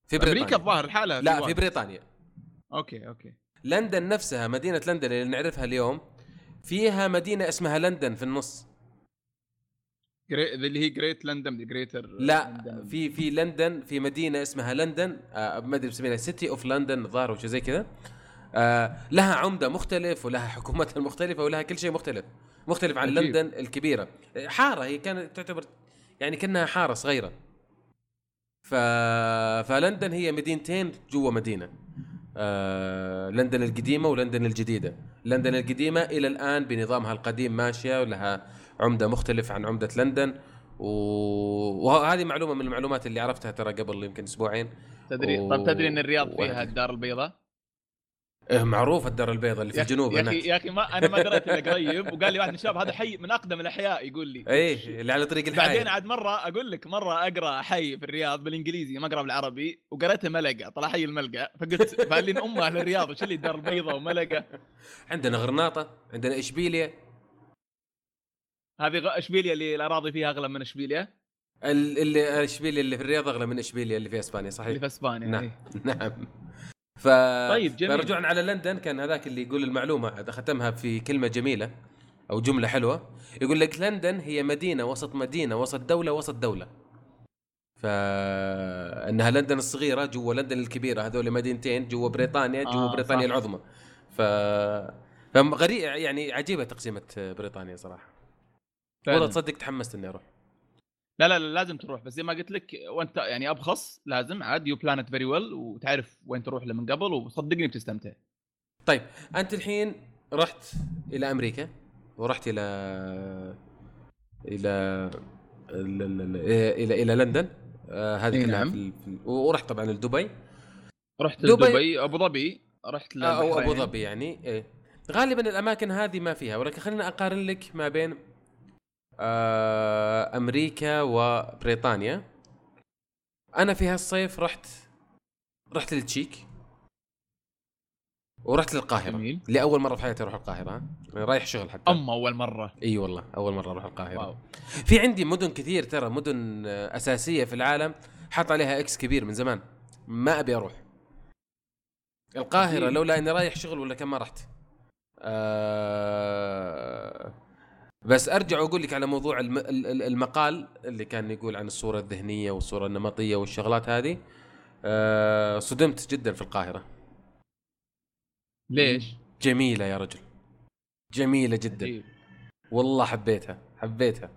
في أمريكا بريطانيا الظاهر الحاله لا في. بريطانيا. okay okay. لندن نفسها مدينة لندن اللي نعرفها اليوم فيها مدينة اسمها لندن في النص. Gre... اللي هي Great لندن Greater لا في في لندن في مدينة اسمها لندن آه ما أدري مسمينها City of London الظاهر أو شيء زي كذا. آه لها عمدة مختلف ولها حكومتها المختلفه ولها كل شيء مختلف مختلف عن. لندن الكبيرة. حارة هي كانت تعتبر يعني كأنها حارة صغيرة. ف... فلندن هي مدينتين جوا مدينة. آه... لندن القديمة ولندن الجديدة. لندن القديمة إلى الآن بنظامها القديم ماشية ولها عمدة مختلف عن عمدة لندن. و... وهذه معلومة من المعلومات اللي عرفتها ترى قبل يمكن أسبوعين. تدري و- طب تدري إن الرياض فيها الدار البيضاء؟ معروف الدار البيضاء اللي في الجنوب يا أخي يا أخي ما أنا ما دريت إلا قريب وقال لي واحد من الشباب هذا حي من أقدم الأحياء. يقول لي. إيه اللي على طريق الحي. بعدين عاد مرة أقول لك مرة أقرأ حي في الرياض بالإنجليزي ما أقرأ بالعربي وقريته ملقا طلع حي الملقا فقلت فقال لي إن ام أهل الرياض وش اللي الدار البيضاء وملقا عندنا غرناطة عندنا إشبيلية. هذه اشبيليا اللي الأراضي فيها أغلى من اشبيليا ال- اللي اشبيليه اللي في الرياض أغلى من إشبيلية اللي في إسبانيا صحيح. اللي في إسبانيا نعم إيه. نعم. ف طيب، جميل. فرجوعا على لندن كان هذاك اللي يقول المعلومة ختمها في كلمة جميلة أو جملة حلوة يقول لك لندن هي مدينة وسط مدينة وسط دولة وسط دولة فإنها لندن الصغيرة جوا لندن الكبيرة هذول مدينتين جوا بريطانيا جوا آه، بريطانيا صح. العظمى ف فغريب يعني عجيبة تقسيمة بريطانيا صراحة. والله تصدق تحمست إني أروح لا لا لا لازم تروح بس زي ما قلت لك وانت يعني أبخص لازم عاد you plan it very well وتعرف وين تروح له من قبل وصدقني بتستمتع طيب أنت الحين رحت إلى أمريكا ورحت إلى إلى إلى إلى, إلى, إلى لندن آه هذه كلها نعم. في, ورحت طبعا لدبي رحت دبي- دبي أبو ظبي رحت آه، أو أبو. ظبي يعني إيه. غالبا الأماكن هذه ما فيها ولكن خلينا أقارن لك ما بين أمريكا وبريطانيا. أنا في هالصيف رحت رحت للتشيك ورحت للقاهرة. جميل. لأول مرة في حياتي أروح القاهرة ها؟ رايح شغل حتى. اما أول مرة. إي والله أول مرة أروح القاهرة. wow. في عندي مدن كثير ترى مدن آه، أساسية في العالم حاط عليها X كبير من زمان. ما أبي أروح. القاهرة. لولا إني رايح شغل ولا كم ما رحت. آه بس أرجع وأقول لك على موضوع الم ال- ال- المقال اللي كان يقول عن الصورة الذهنية والصورة النمطية والشغلات هذه. آه صدمت جدا في القاهرة. ليش؟ جميلة يا رجل. جميلة جدا. عجيب. والله حبيتها حبيتها.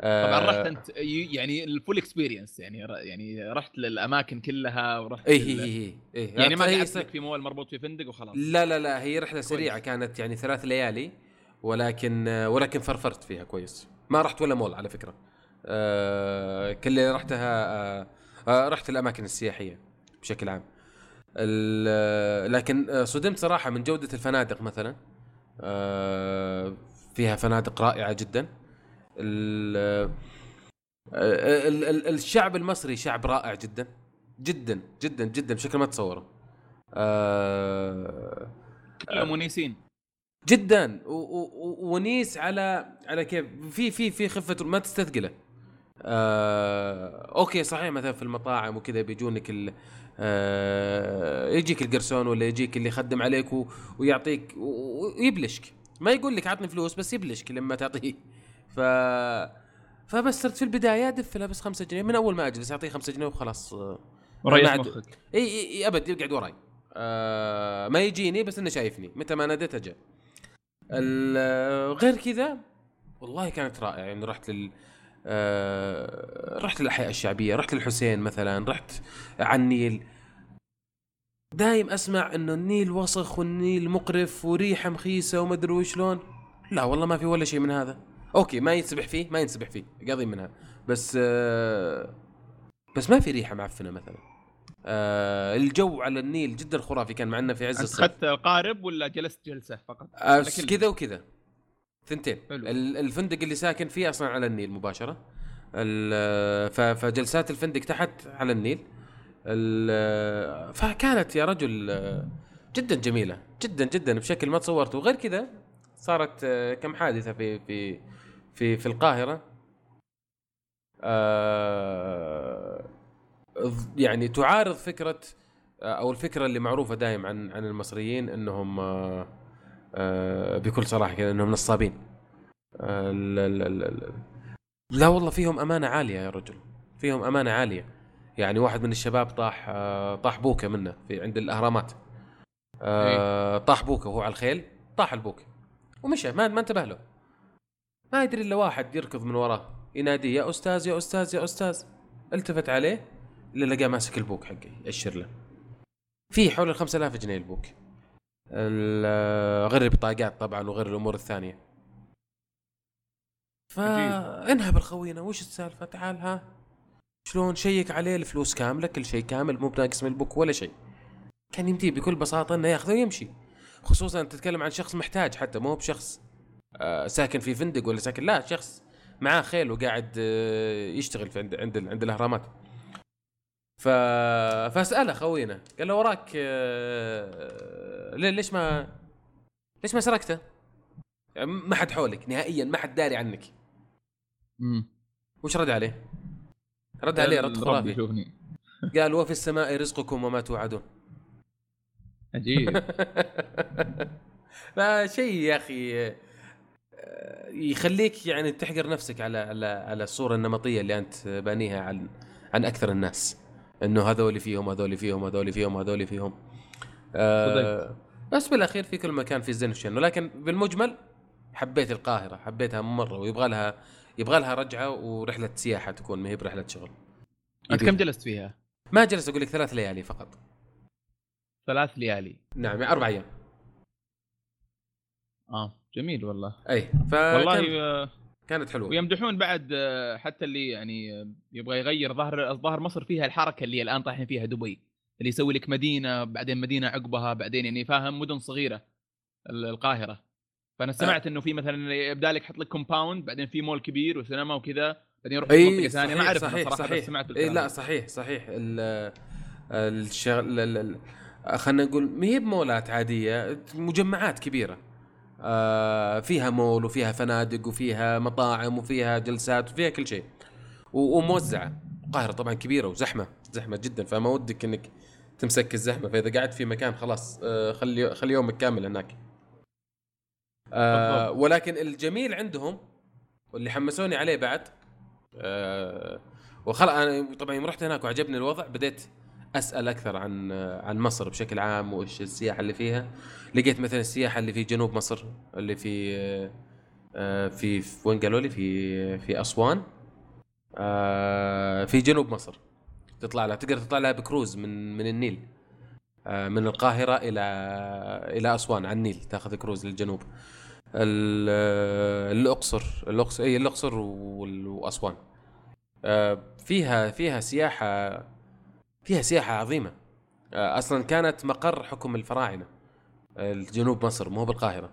طبعا آه، رحت أنت يعني ال full experience يعني يعني رحت للأماكن كلها ورحت اي هي هي هي يعني ما قعدت في مول مربوط في فندق وخلاص. لا لا لا هي رحلة سريعة كانت يعني ثلاث ليالي. ولكن ولكن فرفرت فيها كويس. ما رحت ولا مول على فكرة. آه كل اللي رحتها آه آه رحت الأماكن السياحية بشكل عام. لكن صدمت صراحة من جودة الفنادق مثلا. فيها فنادق رائعة جدا. ال- ال- ال- الشعب المصري شعب رائع جدا. جدا جدا جدا بشكل ما تتصوره. آه كلهم منيسين. جدا. ونيس على على كيف. في في في خفة ما تستثقله. آه okay صحيح مثلا في المطاعم وكذا بيجونك ال آه يجيك القرسون ولا يجيك اللي يخدم عليك و- ويعطيك ويبلشك. ما يقول لك عطني فلوس بس يبلشك لما تعطيه. ف فبس صرت في البداية أدف له بس 5 جنيه. من أول ما أجلس أعطيه 5 جنيه وخلاص. عاد- مخك. اي اي أبد يقعد وراي. آه ما يجيني بس إنه شايفني. متى ما ناديت اجى ال- غير كذا والله كانت رائعة. يعني رحت لل آه رحت للأحياء الشعبية رحت للحسين مثلا رحت على النيل. دايم أسمع إنه النيل وسخ والنيل مقرف وريحة مخيسة وما أدري وشلون. لا والله ما في ولا شيء من هذا. okay ما ينسبح فيه ما ينسبح فيه قاضي منها. بس آه بس ما في ريحة معفنة مثلا. آه الجو على النيل جدا خرافي كان معنا في عز الصيف. اخذت قارب ولا جلست جلسة فقط؟ آه؟ كذا وكذا. ثنتين. حلو. ال- الفندق اللي ساكن فيه أصلا على النيل مباشرة. فجلسات الفندق تحت على النيل. ال- فكانت يا رجل آه، جدا جميلة. جدا جدا بشكل ما تصورته. وغير كذا صارت آه، كم حادثة في في في في القاهرة. آه، يعني تعارض فكرة آه، أو الفكرة اللي معروفة دائم عن عن المصريين إنهم آه، آه بكل صراحة كذا إنهم نصابين. لا, لا, لا, لا والله فيهم أمانة عالية يا رجل. فيهم أمانة عالية. يعني واحد من الشباب طاح طاح بوكة منه في عند الأهرامات. آه طاح بوكة وهو على الخيل طاح البوكة ومشى ما ما انتبه له. ما يدري إلا واحد يركض من وراه يناديه يا أستاذ يا أستاذ يا أستاذ. التفت عليه الا لقاه ماسك البوك حقي يأشر له. في حول ال 5000 جنيه البوك. غير البطاقات طبعا وغير الأمور الثانية. فانهب الخوينا وش السالفة؟ تعال ها. شلون شيك عليه الفلوس كاملة كل شيء كامل مو بناقص من البوك ولا شيء. كان يمديه بكل بساطة إنه ياخذه ويمشي. خصوصا تتكلم عن شخص محتاج حتى مو بشخص آه ساكن في فندق ولا ساكن لا شخص معاه خيل وقاعد آه يشتغل في عند عند, عند الأهرامات. ف... فاساله خوينا قال له وراك آه... ليش ما ليش ما سرقته؟ يعني ما حد حولك نهائيا ما حد داري عنك. امم وش رد عليه؟ رد عليه رد خرافي. قال وفي السماء رزقكم وما توعدون. عجيب. فشيء يا أخي آه، يخليك يعني تحقر نفسك على على على الصورة النمطية اللي أنت بانيها عن عن أكثر الناس. إنه هذول فيهم هذول فيهم هذول فيهم هذول فيهم. آه بس بالأخير في كل مكان في زين وشين ولكن بالمجمل حبيت القاهرة حبيتها مرة ويبغى لها يبغى لها رجعة ورحلة سياحة تكون ما هي برحلة شغل. أنت كم جلست فيها؟ ما جلست أقول لك ثلاث ليالي فقط. ثلاث ليالي. نعم أربع أيام. آه جميل والله. أي ف والله كانت حلوة. ويمدحون بعد آه، حتى اللي يعني آه، يبغى يغير ظهر ظهر مصر فيها الحركة اللي الآن طايحين فيها دبي اللي يسوي لك مدينة بعدين مدينة عقبها بعدين يعني فاهم مدن صغيرة القاهرة. فأنا سمعت إنه في مثلا يبدا لك يحط لك compound بعدين في مول كبير وسينما وكذا بعدين يروح أي منطقة ثانية. ما أعرف صحيح صراحة صحيح. سمعت إي لا صحيح صحيح. الشغل خلينا نقول ما هي بمولات عادية مجمعات كبيرة. آه فيها مول وفيها فنادق وفيها مطاعم وفيها جلسات وفيها كل شيء. وموزعة. القاهرة طبعا كبيرة وزحمة زحمة جدا. فما ودك إنك تمسك الزحمة. فإذا قعدت في مكان خلاص آه خلي خلي يومك كامل هناك. آه ولكن الجميل عندهم واللي حمسوني عليه بعد آه وخلق أنا طبعا يوم رحت هناك وعجبني الوضع بديت أسأل أكثر عن عن مصر بشكل عام وإيش السياحة اللي فيها. لقيت مثلا السياحة اللي في جنوب مصر اللي في آه، في وين قالوا لي؟ في في أسوان. آه، في جنوب مصر. تطلع لها تقدر تطلع لها بكروز من من النيل. آه، من القاهرة إلى إلى أسوان على النيل تاخذ كروز للجنوب. الأقصر الأقصر إي الأقصر وأسوان. فيها فيها سياحة فيها سياحة عظيمة. آه، أصلا كانت مقر حكم الفراعنة. الجنوب مصر مو بالقاهرة.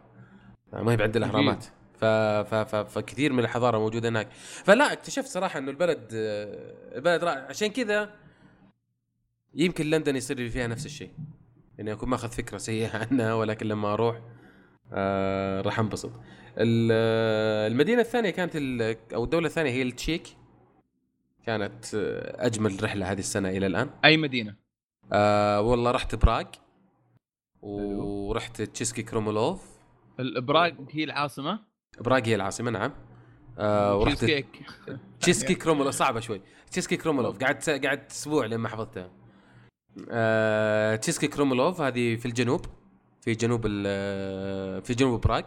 آه، ما هي بعند الأهرامات. ف... ف... ف... فكثير من الحضارة موجودة هناك. فلا اكتشفت صراحة إنه البلد آه، البلد رائع عشان كذا يمكن لندن يصير فيها نفس الشيء. إني أكون ماخذ فكرة سيئة عنها ولكن لما أروح آه راح أنبسط. المدينة الثانية كانت أو الدولة الثانية هي التشيك. كانت أجمل رحلة هذه السنة إلى الآن. أي مدينة؟ آه والله رحت براغ. ورحت تشيسكي كرومولوف. براغ هي العاصمة؟ براغ هي العاصمة نعم. آه ورحت تشيسكيك تشيسكي كرومولوف صعبة شوي. تشيسكي كرومولوف قعدت قعدت أسبوع لما حفظتها. آه تشيسكي كرومولوف هذه في الجنوب في جنوب في جنوب براغ.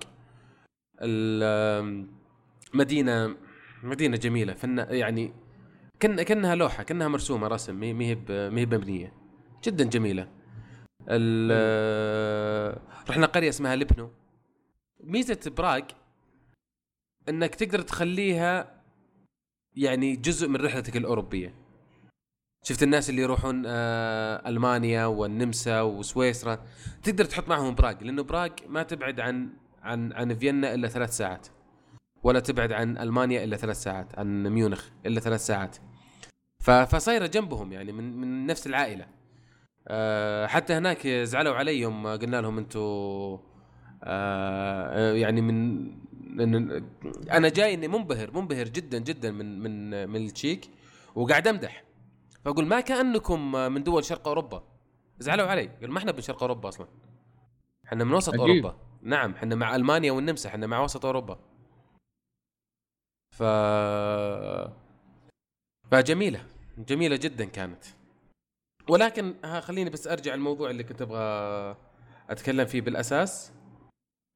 المدينة مدينة جميلة فن يعني كن كأنها لوحة كأنها مرسومة رسم ما هي ما هي مبنية. جدا جميلة. رحنا قريه اسمها لبنو. ميزة براغ إنك تقدر تخليها يعني جزء من رحلتك الأوروبية. شفت الناس اللي يروحون آه ألمانيا والنمسا وسويسرا تقدر تحط معهم براغ لأنه براغ ما تبعد عن عن عن فيينا إلا ثلاث ساعات ولا تبعد عن ألمانيا إلا ثلاث ساعات عن ميونخ إلا ثلاث ساعات. فصايرة جنبهم يعني من من نفس العائلة. أه حتى هناك زعلوا علي يوم قلنا لهم أنتم أه يعني من أنا جاي إني منبهر منبهر جدا جدا من من من التشيك وقاعد أمدح. فأقول ما كأنكم من دول شرق أوروبا. زعلوا علي. قال ما إحنا من شرق أوروبا أصلا. إحنا من وسط أجيب. أوروبا. نعم إحنا مع ألمانيا والنمسا إحنا مع وسط أوروبا. ف فجميلة. جميلة جدا كانت. ولكن ها خليني بس أرجع الموضوع اللي كنت أبغى أتكلم فيه بالأساس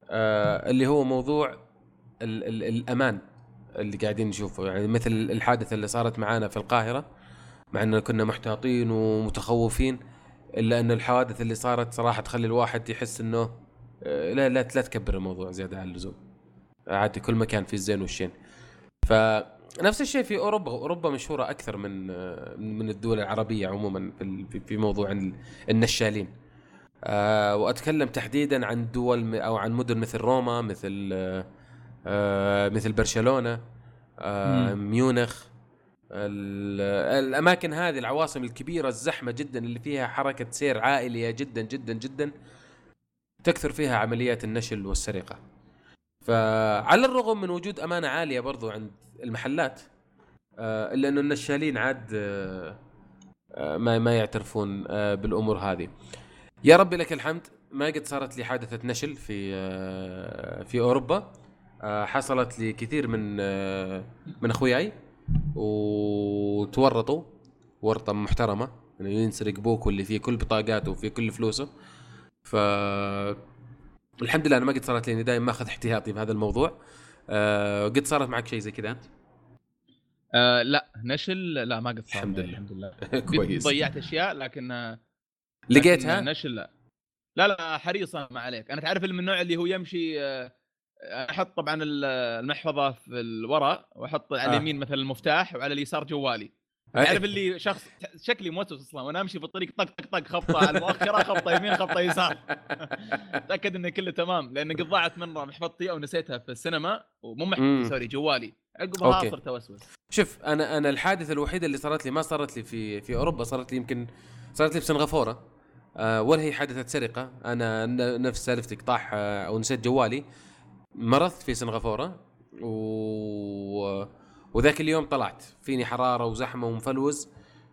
آه اللي هو موضوع ال ال الأمان اللي قاعدين نشوفه. يعني مثل الحادثة اللي صارت معانا في القاهرة مع اننا كنا محتاطين ومتخوفين إلا إن الحوادث اللي صارت صراحة تخلي الواحد يحس إنه آه، لا لا لا تكبر الموضوع زيادة عن اللزوم. عادي كل مكان فيه الزين والشين. فنفس الشيء في أوروبا. أوروبا مشهورة أكثر من من الدول العربية عموما في في موضوع النشالين. أه وأتكلم تحديدا عن دول أو عن مدن مثل روما مثل أه مثل برشلونة أه ميونخ. الأماكن هذه العواصم الكبيرة الزحمة جدا اللي فيها حركة سير عائلية جدا جدا جدا تكثر فيها عمليات النشل والسرقة. فعلى الرغم من وجود أمانة عالية برضو عند المحلات آه، إلا إنه النشالين عاد آه، آه، ما ما يعترفون بالأمور هذه. يا ربي لك الحمد. ما قد صارت لي حادثة نشل في في أوروبا. حصلت لكثير من من أخوياي وتورطوا ورطة محترمة انه يعني ينسرق بوك واللي فيه كل بطاقاته وفيه كل فلوسه. ف الحمد لله أنا ما قد صارت لي دائما ماخذ احتياطي بهذا الموضوع. أه قد صارت معك شيء زي كذا أنت؟ أه لا نشل لا ما قد صار الحمد لله. الحمد لله. كويس. ضيعت أشياء لكن لقيتها؟ نشل لا. لا لا حريصة ما عليك. أنا تعرف من النوع اللي هو يمشي أه أحط طبعا المحفظة في الوراء وأحط على آه. اليمين مثلا المفتاح وعلى اليسار جوالي. تعرف اللي شخص شكلي موسوس أصلا وأنا أمشي في الطريق طق طق طق خبطة على المؤخرة خبطة يمين خبطة يسار. تأكد انه كله تمام لأن قد ضاعت مره محفظتي أو نسيتها في السينما ومو محفظتي سوري جوالي. عقبها صرت أوسوس. شوف أنا أنا الحادثة الوحيدة اللي صارت لي ما صارت لي في في أوروبا صارت لي يمكن صارت لي في سنغافورة. آه ولا هي حادثة سرقة. أنا نفس سالفتك طاح آه أو نسيت جوالي. مرضت في سنغافورة و وذاك اليوم طلعت. فيني حرارة وزحمة ومفلوز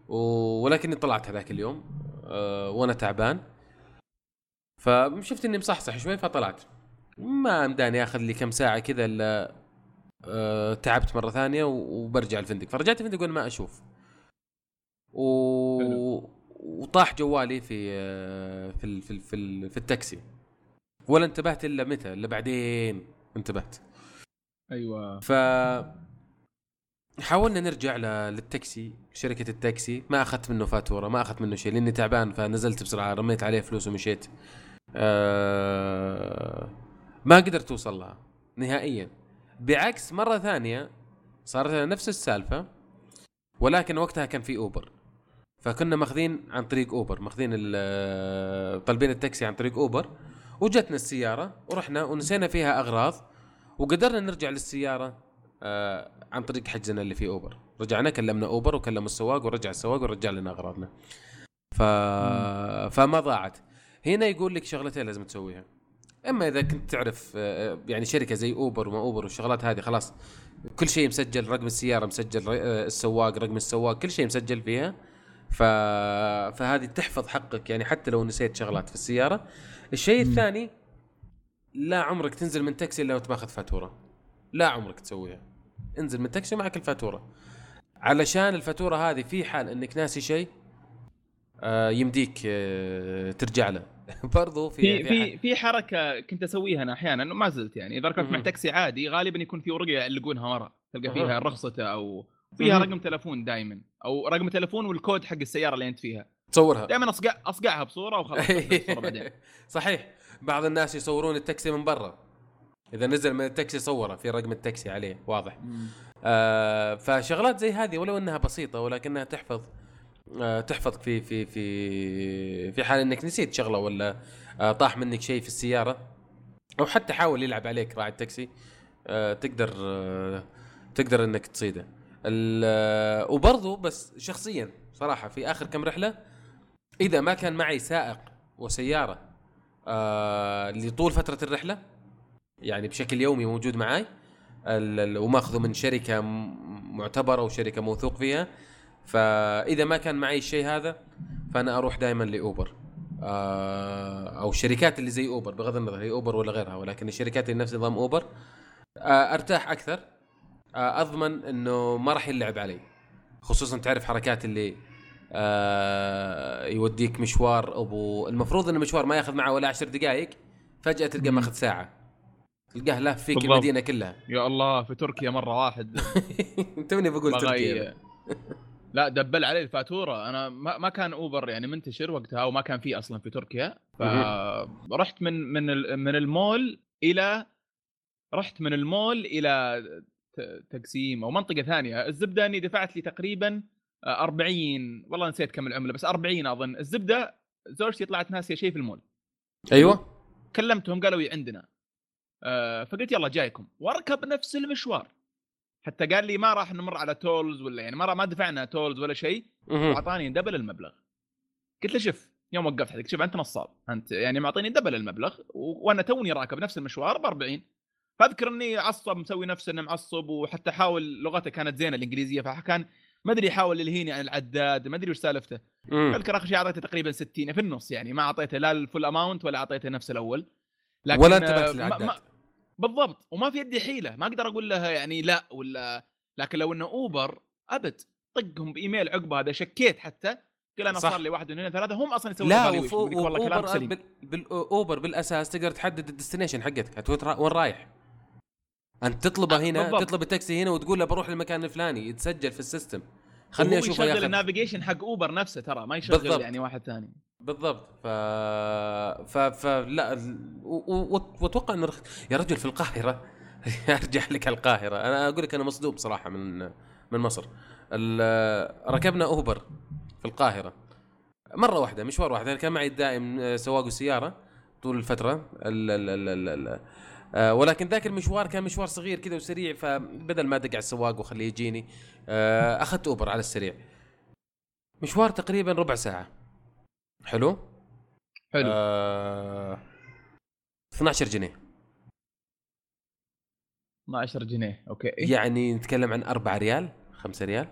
و... ولكني طلعت هذاك اليوم أه وأنا تعبان. فشفت إني مصحصح شوي فطلعت. ما مداني آخذ لي كم ساعة كذا إلا أه تعبت مرة ثانية وبرجع الفندق. فرجعت الفندق وأنا ما أشوف. و... وطاح جوالي في آه، في في في, في التاكسي. ولا انتبهت إلا متى؟ إلا بعدين انتبهت. أيوه. ف حاولنا نرجع للتاكسي شركة التاكسي. ما أخذت منه فاتورة ما أخذت منه شيء لأني تعبان فنزلت بسرعة رميت عليه فلوس ومشيت. أه ما قدرت اوصل لها نهائيا. بعكس مرة ثانية صارت نفس السالفة ولكن وقتها كان في أوبر. فكنا ماخذين عن طريق أوبر ماخذين طالبين التاكسي عن طريق أوبر وجتنا السيارة ورحنا ونسينا فيها أغراض وقدرنا نرجع للسيارة. آه عن طريق حجزنا اللي في أوبر. رجعنا كلمنا أوبر وكلم السواق ورجع السواق ورجع لنا أغراضنا. ف... فما ضاعت. هنا يقول لك شغلتين لازم تسويها. إما إذا كنت تعرف آه، يعني شركة زي أوبر وما أوبر والشغلات هذه خلاص كل شيء مسجل رقم السيارة مسجل آه، السواق رقم السواق كل شيء مسجل فيها. ف... فهذه تحفظ حقك يعني حتى لو نسيت شغلات في السيارة. الشيء الثاني لا عمرك تنزل من تاكسي إلا وتاخذ فاتورة. لا عمرك تسويها. انزل من تاكسي معك الفاتورة. علشان الفاتورة هذه في حال انك ناسي شيء آه يمديك آه ترجع له. برضو في في في, في حركة كنت أسويها أنا أحيانا ما زلت يعني. إذا ركبت مع تاكسي عادي غالبا يكون في ورقة يعلقونها ورا. تلقى فيها رخصته أو فيها رقم تلفون دائما أو رقم تلفون والكود حق السيارة اللي أنت فيها. تصورها. دائما اصقع أصقعها بصورة وخلاص بعدين. صحيح. بعض الناس يصورون التاكسي من برا. إذا نزل من التاكسي صوره في رقم التاكسي عليه واضح. آه فشغلات زي هذه ولو إنها بسيطة ولكنها تحفظ آه تحفظك في في في في حال إنك نسيت شغلة ولا آه طاح منك شيء في السيارة أو حتى حاول يلعب عليك راعي التاكسي آه تقدر آه تقدر إنك تصيده. آه، وبرضو بس شخصيا صراحة في آخر كم رحلة إذا ما كان معي سائق وسيارة آه لطول فترة الرحلة يعني بشكل يومي موجود معي وماخذه من شركة معتبرة وشركة موثوق فيها. فإذا ما كان معي الشيء هذا فأنا أروح دائما لأوبر. آه أو الشركات اللي زي أوبر بغض النظر هي أوبر ولا غيرها ولكن الشركات اللي نفس نظام أوبر. آه أرتاح أكثر. آه أضمن إنه ما راح يلعب علي. خصوصا تعرف حركات اللي يوديك مشوار أبو المفروض إن المشوار ما ياخذ معه ولا عشر دقائق فجأة تلقى. ماخذ ساعة. تلقاه لف فيك بالضبط. المدينة كلها. يا الله في تركيا مرة واحد. توني بقول تركيا؟ لا دبل عليه الفاتورة. أنا ما, ما كان أوبر يعني منتشر وقتها وما كان فيه أصلا في تركيا. فرحت من من من المول إلى رحت من المول إلى تقسيم أو منطقة ثانية. الزبدة أني دفعت لي تقريبا آه، 40 والله نسيت كم العملة بس 40 أظن. الزبدة زوجتي طلعت ناسية شيء في المول. أيوه. كلمتهم قالوا عندنا. آه، فقلت يلا جايكم. واركب نفس المشوار. حتى قال لي ما راح نمر على tolls ولا يعني ما ما دفعنا tolls ولا شيء. وأعطاني double المبلغ. قلت له شوف يوم وقفت حدك شوف أنت نصاب. أنت يعني معطيني double المبلغ وأنا توني راكب نفس المشوار ب 40 فأذكر إني عصب مسوي نفسه انه معصب وحتى حاول لغته كانت زينة الإنجليزية فكان ما أدري يحاول يلهيني عن العداد ما أدري وش سالفته. اذكر آخر شيء أعطيته تقريبا 60 في النص يعني ما أعطيته لا ال full amount ولا أعطيته نفس الأول. ولا آه، انتبهت ما- للعداد. ما- بالضبط وما في يدي حيلة ما أقدر أقول لها يعني لا ولا لكن لو إنه أوبر أبد طقهم بإيميل عقب هذا شكيت حتى قل أنا صح. صار لي واحد اثنين ثلاثة هم أصلا يسوون لا evaluation. وف... يقول لك والله كلام سليم بال... بالاوبر بالأساس تقدر تحدد ال destination حقتك وين رايح أنت تطلبه هنا آه، بالضبط. تطلب التاكسي هنا وتقول له بروح للمكان الفلاني يتسجل في ال system خلني أشوفه يشغل ال navigation حق أوبر نفسه ترى ما يشغل بالضبط. يعني واحد ثاني بالضبط. ف ف ف لا ال- و... و... واتوقع. يا رجل في القاهرة ارجع لك القاهرة. أنا أقول لك أنا مصدوم صراحة من من مصر. ركبنا أوبر في القاهرة. مرة واحدة مشوار واحد. أنا كان معي الدائم آه، سواق السياره طول الفترة. ال... ال... ال... ال... ال... آه، ولكن ذاك المشوار كان مشوار صغير كذا وسريع. فبدل ما أدق على السواق وأخليه يجيني آه، أخذت أوبر على السريع. مشوار تقريبا ربع ساعة. حلو؟ حلو. آه 12 جنيه. 12 جنيه أوكي. يعني نتكلم عن 4 ريال 5 ريال؟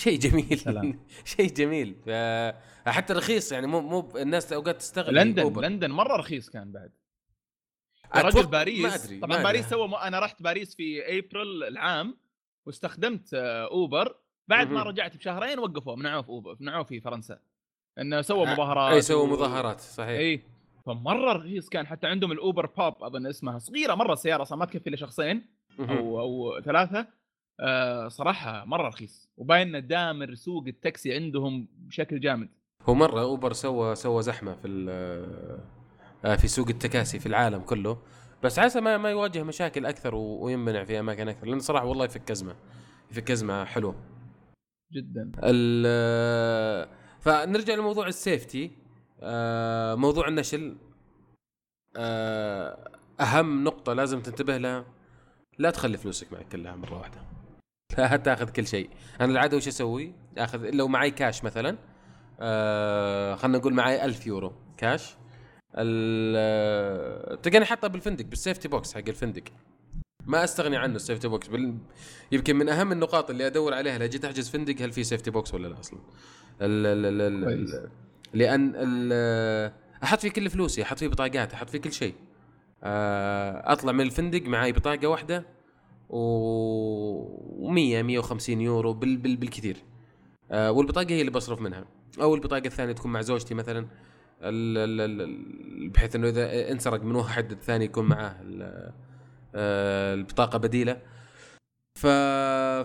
شيء جميل. شيء جميل. ف- حتى رخيص يعني مو مو الناس أوقات تستغل لندن أوبر. لندن مرة رخيص كان بعد. أتوقع- رجل باريس. ما أدري طبعا ما باريس أدري. سوى م... أنا رحت باريس في أبريل العام واستخدمت آه، أوبر. بعد ما. رجعت بشهرين وقفوه منعوه في أوبر منعوه في فرنسا. إنه سوى آه، مظاهرات أي سووا و- مظاهرات صحيح. إي. فمرة رخيص كان حتى عندهم الأوبر بوب أظن اسمها صغيرة مرة السياره أصلا ما تكفي إلا شخصين. أو أو ثلاثة. آه صراحة مرة رخيص. وباين إنه دامر سوق التاكسي عندهم بشكل جامد. هو مرة أوبر سوى سوى زحمة في آه، في سوق التكاسي في العالم كله. بس عسى ما ما يواجه مشاكل أكثر ويمنع في أماكن أكثر لأن صراحة والله يفك أزمة. يفك أزمة حلوة. جدا. ال- فنرجع لموضوع ال safety. آه، موضوع النشل. آه، أهم نقطة لازم تنتبه لها. لا تخلي فلوسك معك كلها مرة واحدة. لا تاخذ كل شيء. أنا العادة وش أسوي؟ أخذ لو معي كاش مثلا آه، خلينا نقول معي ألف يورو كاش ال- تلقاني حاطه بالفندق بال safety box حق الفندق. ما أستغني عنه ال safety box. يمكن من أهم النقاط اللي أدور عليها لو جيت احجز فندق هل في safety box ولا لا أصلا. ال... ال... ال... ال... كويس. ال... لأن ال... أحط فيه كل فلوسي أحط فيه بطاقات أحط فيه كل شيء. آه، أطلع من الفندق معي بطاقة واحدة و 100 150 يورو بال... بال... بالكثير. آه، والبطاقة هي اللي بصرف منها. أو البطاقة الثانية تكون مع زوجتي مثلا. بحيث إنه إذا انسرق من واحد الثاني يكون معاه. آه، البطاقة بديلة. ف...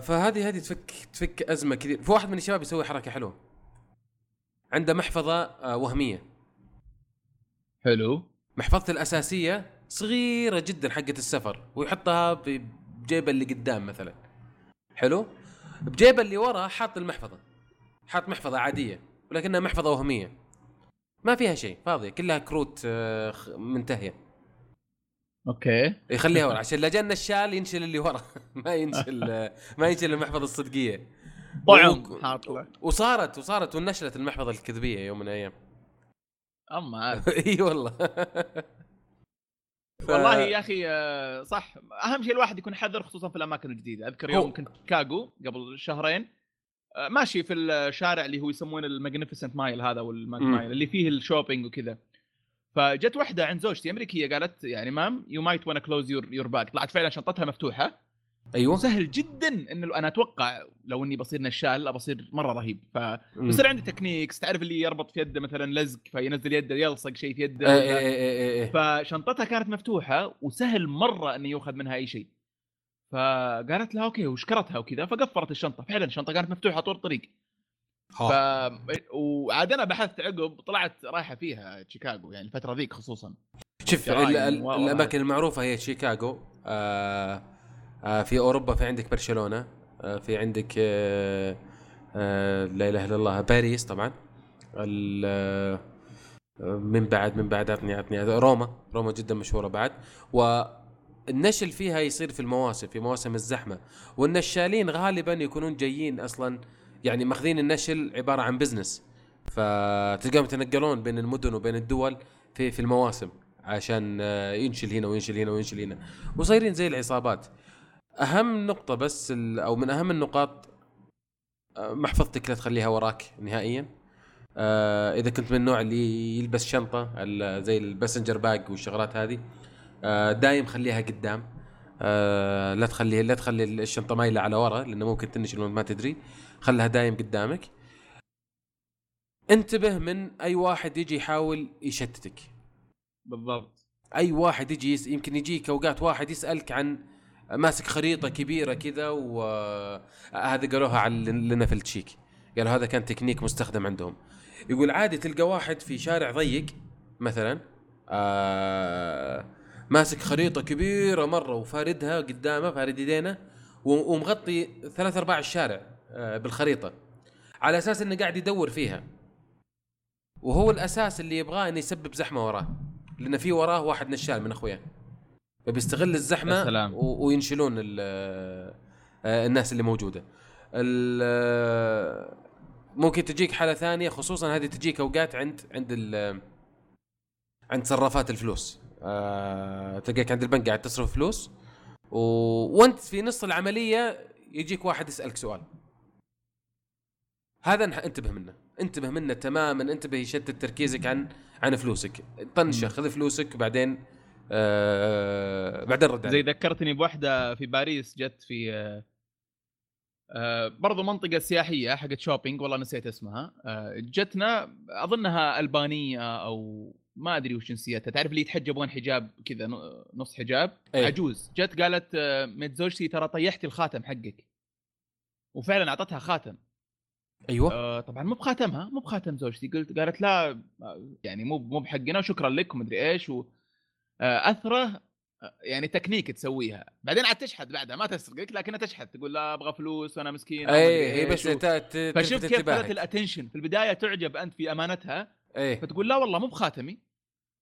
فهذه هذه تفك تفك أزمة كثير. في واحد من الشباب يسوي حركة حلوة. عنده محفظة آه، وهمية. حلو. محفظته الأساسية صغيرة جدا حقة السفر ويحطها بجيبة اللي قدام مثلا. حلو؟ بجيبة اللي ورا حاط المحفظة. حاط محفظة عادية ولكنها محفظة وهمية. ما فيها شيء فاضية كلها كروت آه، منتهية. أوكي. يخليها ورا عشان لا جا النشال ينشل اللي ورا. ما ينشل ما ينشل المحفظة الصدقية. طعم و- وصارت وصارت ونشلت المحفظة الكذبية يوم من الأيام. اما إي والله. ف- والله يا أخي آه، صح. أهم شيء الواحد يكون حذر خصوصا في الأماكن الجديدة. أذكر يوم كنت في شيكاغو قبل شهرين آه، ماشي في الشارع اللي هو يسمونه ال Magnificent Mile هذا وال Mag مم. Mile اللي فيه ال shopping وكذا. فجت واحدة عند زوجتي أمريكية قالت يعني ma'am you might wanna close your your bag طلعت فعلا شنطتها مفتوحة. أيوه. وسهل جدا إنه أنا أتوقع لو إني بصير نشال بصير مرة رهيب. ف مم. بصير عندي techniques تعرف اللي يربط في يده مثلا لزق فينزل يده يلصق شيء في يده. إيه إيه إيه إيه إيه. فشنطتها كانت مفتوحة وسهل مرة انه يؤخذ منها أي شيء. فقالت لها أوكي وشكرتها وكذا فقفلت الشنطة. فعلا الشنطة كانت مفتوحة طول الطريق. ف ها. وعاد أنا بحثت عقب طلعت رايحة فيها شيكاغو يعني الفترة ذيك خصوصا. شوف الأماكن المعروفة هي شيكاغو. آه آه في أوروبا في عندك برشلونة آه في عندك آه آه لا إله إلا الله باريس طبعا. آه، من بعد من بعد عطني عطني روما روما جدا مشهورة بعد. والنشل فيها يصير في المواسم في مواسم الزحمة. والنشالين غالبا يكونون جايين أصلا يعني ماخذين النشل عبارة عن بزنس فتلقاهم يتنقلون بين المدن وبين الدول في في المواسم عشان آه، ينشل هنا وينشل هنا وينشل هنا. وصايرين زي العصابات. أهم نقطة بس أو من أهم النقاط آه، محفظتك لا تخليها وراك نهائيا. آه، إذا كنت من النوع اللي يلبس شنطة زي ال messenger bag والشغلات هذه آه، دايم خليها قدام. آه، لا تخليها لا تخلي الشنطة مايله على ورا لأنه ممكن تنشل ما تدري. خلها دايم قدامك. انتبه من أي واحد يجي يحاول يشتتك. بالضبط. أي واحد يجي يس... يمكن يجيك أوقات واحد يسألك عن ماسك خريطة كبيرة كذا وهذا قالوها لنا في التشيك قالوا هذا كان تكنيك مستخدم عندهم. يقول عادي تلقى واحد في شارع ضيق مثلا آه ماسك خريطة كبيرة مرة وفاردها قدامه فارد يدينه ومغطي ثلاث أرباع الشارع آه بالخريطة. على أساس إنه قاعد يدور فيها. وهو الأساس اللي يبغاه إنه يسبب زحمة وراه. لأن في وراه واحد نشال من اخوياه فبيستغل يا الزحمه سلام. و- وينشلون ال- آه، الناس اللي موجودة ال- آه، ممكن تجيك حالة ثانية خصوصا هذه تجيك أوقات عند عند ال- عند صرافات الفلوس آه، تلقاك عند البنك قاعد تصرف فلوس و... وأنت في نص العملية يجيك واحد يسألك سؤال هذا انتبه منه انتبه منه تماما انتبه يشتت تركيزك عن عن فلوسك طنشه. خذ فلوسك بعدين آه بعدين رد زي ذكرتني بواحده في باريس جت في آه، آه، برضو منطقة سياحية حقت شوبينج والله نسيت اسمها. آه، جتنا أظنها ألبانية أو ما أدري وش جنسيتها تعرف اللي يتحجبون حجاب كذا نص حجاب؟ أي. عجوز. جت قالت آه، مت زوجتي ترى طيحتي الخاتم حقك. وفعلا أعطتها خاتم. أيوه. آه طبعا مو بخاتمها مو بخاتم زوجتي. قلت قالت لا آه، يعني مو مو بحقنا وشكرا لك ومدري إيش و أثرة آه، يعني تكنيك تسويها. بعدين عاد تشحت بعدها ما تسرقك لكنها تشحت. تقول لا أبغى فلوس وأنا مسكين اي هي بس فشوف كيف ال attention في البداية تعجب أنت في أمانتها إيه. فتقول لا والله مو بخاتمي.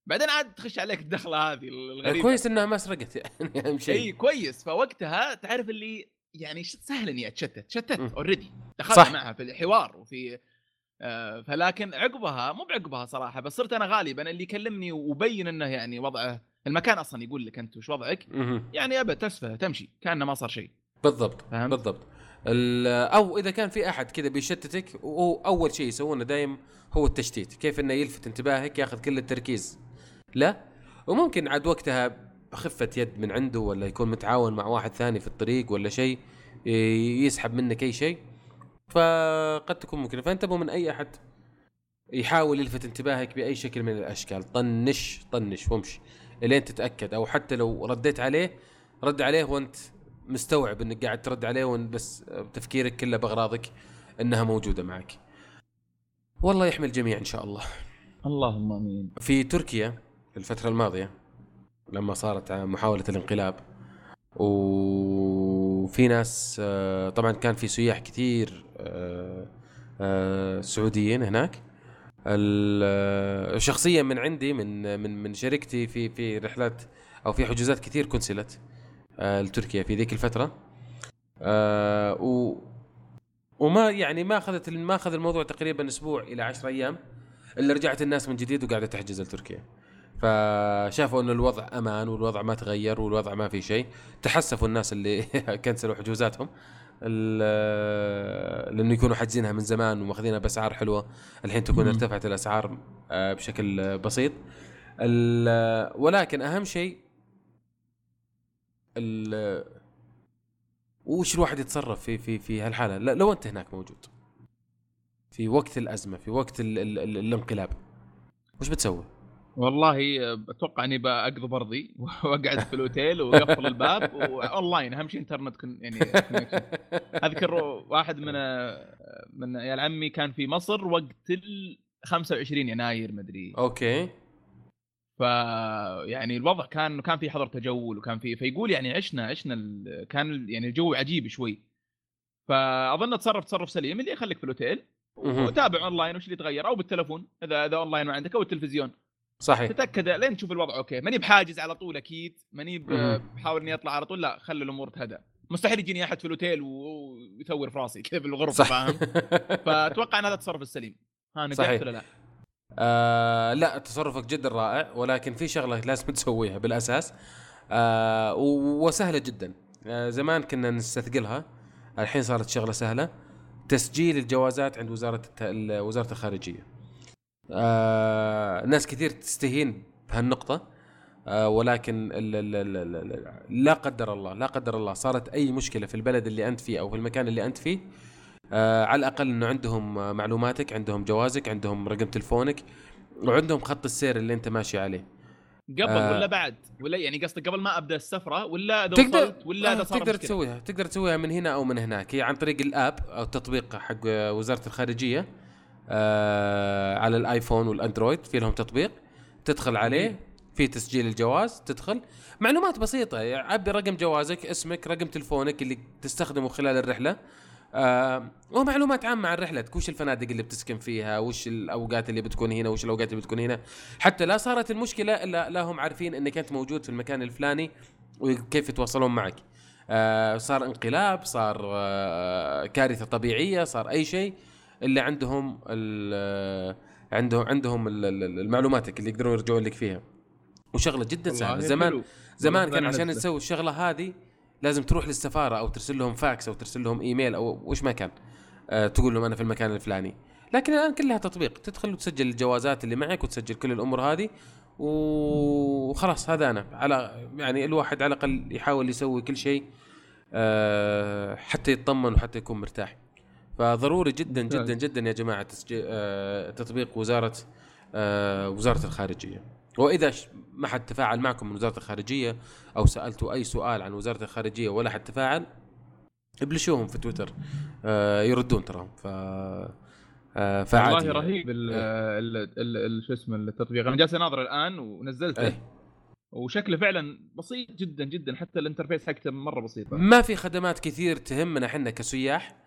بعدين عاد تخش عليك الدخلة هذه الغريبة. كويس إنها ما سرقت يعني أهم شيء. إي كويس. فوقتها تعرف اللي يعني سهل إني أتشتت. شتت. already دخلت صح. معها في الحوار وفي آه فلكن عقبها مو بعقبها صراحة بس صرت أنا غالبا اللي يكلمني وبين إنه يعني وضعه المكان أصلا يقول لك أنت وش وضعك. يعني ابد تسفه تمشي كأنه ما صار شيء بالضبط فهمت؟ بالضبط ال- أو إذا كان في أحد كذا بيشتتك واول شيء يسوونه دايم هو التشتيت كيف إنه يلفت انتباهك ياخذ كل التركيز لا وممكن عاد وقتها خفة يد من عنده ولا يكون متعاون مع واحد ثاني في الطريق ولا شيء يسحب منك أي شيء فقد تكون ممكن فانتبهوا من أي أحد يحاول يلفت انتباهك بأي شكل من الأشكال طنش طنش وامشي إلين تتأكد أو حتى لو رديت عليه رد عليه وأنت مستوعب إنك قاعد ترد عليه وإن بس تفكيرك كله بأغراضك إنها موجودة معك. والله يحمي الجميع إن شاء الله. اللهم آمين في تركيا الفترة الماضية لما صارت محاولة الانقلاب وفي ناس آه، طبعا كان في سياح كثير آه، آه، سعوديين هناك. شخصيا من عندي من من من شركتي في في رحلات أو في حجوزات كثير كنسلت لتركيا في ذيك الفترة. و وما يعني ما أخذت ما أخذ الموضوع تقريبا أسبوع إلى 10 أيام إلا رجعت الناس من جديد وقاعدة تحجز لتركيا. فشافوا إنه الوضع أمان والوضع ما تغير والوضع ما في شيء. تحسفوا الناس اللي كنسلوا حجوزاتهم. لأنه يكونوا حاجزينها من زمان وماخذينها بأسعار حلوة. الحين تكون. ارتفعت الأسعار آه، بشكل بسيط. ولكن أهم شيء وش الواحد يتصرف في في في هالحالة؟ لو أنت هناك موجود. في وقت الأزمة في وقت ال ال ال الانقلاب وش بتسوي؟ والله أتوقع إني بقضي بأرضي وأقعد في الأوتيل واقفل الباب واونلاين أهم شيء انترنت كن يعني. أذكر واحد من من عيال عمي كان في مصر وقت ال 25 يناير مدري أوكي. ف يعني الوضع كان كان في حظر تجول وكان في فيقول يعني عشنا عشنا ال... كان يعني الجو عجيب شوي. فأظن تصرف تصرف سليم. اللي يخليك في الأوتيل. وتابع اونلاين وش اللي يتغير أو بالتلفون إذا إذا اونلاين ما عندك أو التلفزيون. صحيح. تتأكد لين تشوف الوضع أوكي. ماني بحاجز على طول أكيد ماني. بحاول إني أطلع على طول لا خلي الأمور تهدى. مستحيل يجيني أحد في الأوتيل ويثور في راسي كذا بالغرفة صح فاهم؟ فأتوقع إن هذا التصرف السليم. ها نجحت صحيح. ولا لا؟ آه لا تصرفك جدا رائع ولكن في شغلة لازم تسويها بالأساس. آه وسهلة جدا. آه زمان كنا نستثقلها الحين صارت شغلة سهلة. تسجيل الجوازات عند وزارة وزارة الخارجية. آه ناس كثير تستهين بهالنقطة آه ولكن ال ال ال ال ال لا قدر الله لا قدر الله صارت أي مشكلة في البلد اللي أنت فيه أو في المكان اللي أنت فيه آه على الأقل إنه عندهم معلوماتك عندهم جوازك عندهم رقم تلفونك وعندهم خط السير اللي أنت ماشي عليه قبل آه. ولا بعد ولا يعني قصدك قبل ما أبدأ السفرة ولا إذا تقدر ولا إذا آه صار تقدر مشكلة؟ تسويها تقدر تسويها من هنا أو من هناك هي عن طريق الآب أو التطبيق حق وزارة الخارجية آه على الآيفون والأندرويد في لهم تطبيق. تدخل عليه في تسجيل الجواز تدخل. معلومات بسيطة يعني عبي رقم جوازك اسمك رقم تلفونك اللي تستخدمه خلال الرحلة. آه ومعلومات عامة عن رحلتك وش الفنادق اللي بتسكن فيها وش الأوقات اللي بتكون هنا وش الأوقات اللي بتكون هنا. حتى لا صارت المشكلة إلا لا هم عارفين أنك أنت موجود في المكان الفلاني وكيف يتواصلون معك. آه صار انقلاب صار آه كارثة طبيعية صار أي شيء. اللي عندهم عندهم عندهم ال- ال- المعلوماتك اللي يقدرون يرجعون لك فيها. وشغلة جدا سهلة. زمان حلو. زمان كان عشان. تسوي الشغلة هذه لازم تروح للسفارة أو ترسل لهم فاكس أو ترسل لهم ايميل أو وش ما كان. آه تقول لهم أنا في المكان الفلاني. لكن الآن كلها تطبيق. تدخل وتسجل الجوازات اللي معك وتسجل كل الأمور هذه وخلاص هذا أنا. على يعني الواحد على الأقل يحاول يسوي كل شيء آه حتى يطمن وحتى يكون مرتاح. فضروري جدا. جدا جدا يا جماعة تسجيل آه تطبيق وزارة آه وزارة الخارجية. وإذا ما حد تفاعل معكم من وزارة الخارجية أو سألتوا أي سؤال عن وزارة الخارجية ولا حد تفاعل ابلشوهم في تويتر. آه يردون تراهم. ف فعادي. والله. رهيب ال ال- شو اسمه التطبيق. أنا جالس أناظر الآن ونزلته. إيه. وشكله فعلا بسيط جدا جدا. حتى الانترفيس حقته مرة بسيطة. ما في خدمات كثير تهمنا إحنا كسياح.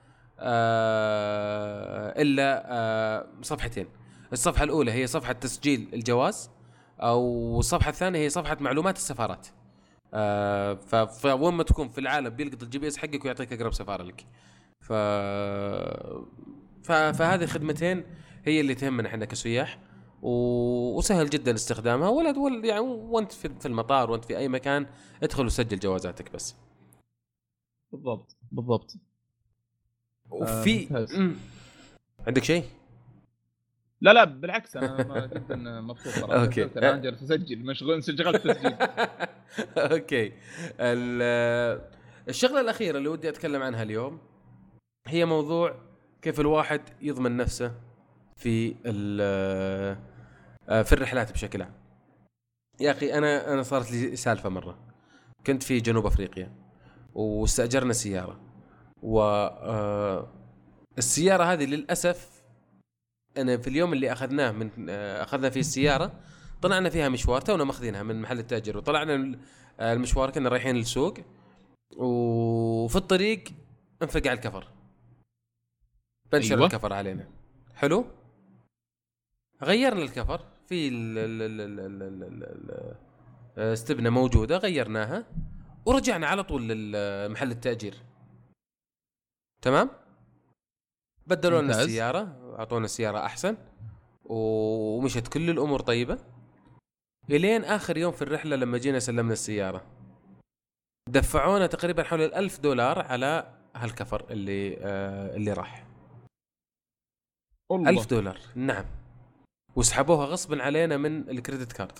إلا آه صفحتين. الصفحة الأولى هي صفحة تسجيل الجواز أو الصفحة الثانية هي صفحة معلومات السفارات. آه فوين ما تكون في العالم بيلقط ال GPS حقك ويعطيك أقرب سفارة لك. ف... فهذه خدمتين هي اللي تهمنا إحنا كسياح و... وسهل جدا استخدامها. ولا ولا- يعني وانت في المطار وانت في أي مكان ادخل وسجل جوازاتك بس. بالضبط بالضبط. وفي ممتاز. مم. عندك شيء؟ لا لا بالعكس أنا ما- جدا مبسوط صراحة. نزلت الان جالس اسجل مشغول شغلت تسجيل أوكي ال- الشغلة الأخيرة اللي ودي أتكلم عنها اليوم هي موضوع كيف الواحد يضمن نفسه في ال- آه، في الرحلات بشكل عام يا أخي أنا أنا صارت لي سالفة مرة كنت في جنوب أفريقيا واستأجرنا سيارة و آه، السيارة هذه للأسف أنا في اليوم اللي أخذناه من آه، أخذنا فيه السيارة طلعنا فيها مشوار تونا ماخذينها من محل التاجر وطلعنا آه، المشوار كنا رايحين للسوق وفي الطريق انفقع الكفر. بنشر أيوة. الكفر علينا. حلو؟ غيرنا الكفر في استبنة موجودة غيرناها ورجعنا على طول لمحل التاجير تمام؟ بدلوا لنا. السيارة أعطونا سياره أحسن ومشت كل الأمور طيبة. إلين آخر يوم في الرحلة لما جينا سلمنا السيارة. دفعونا تقريبا حول الألف دولار على هالكفر اللي آه اللي راح. الله. ألف دولار. نعم. وسحبوها غصبا علينا من الكريدت كارد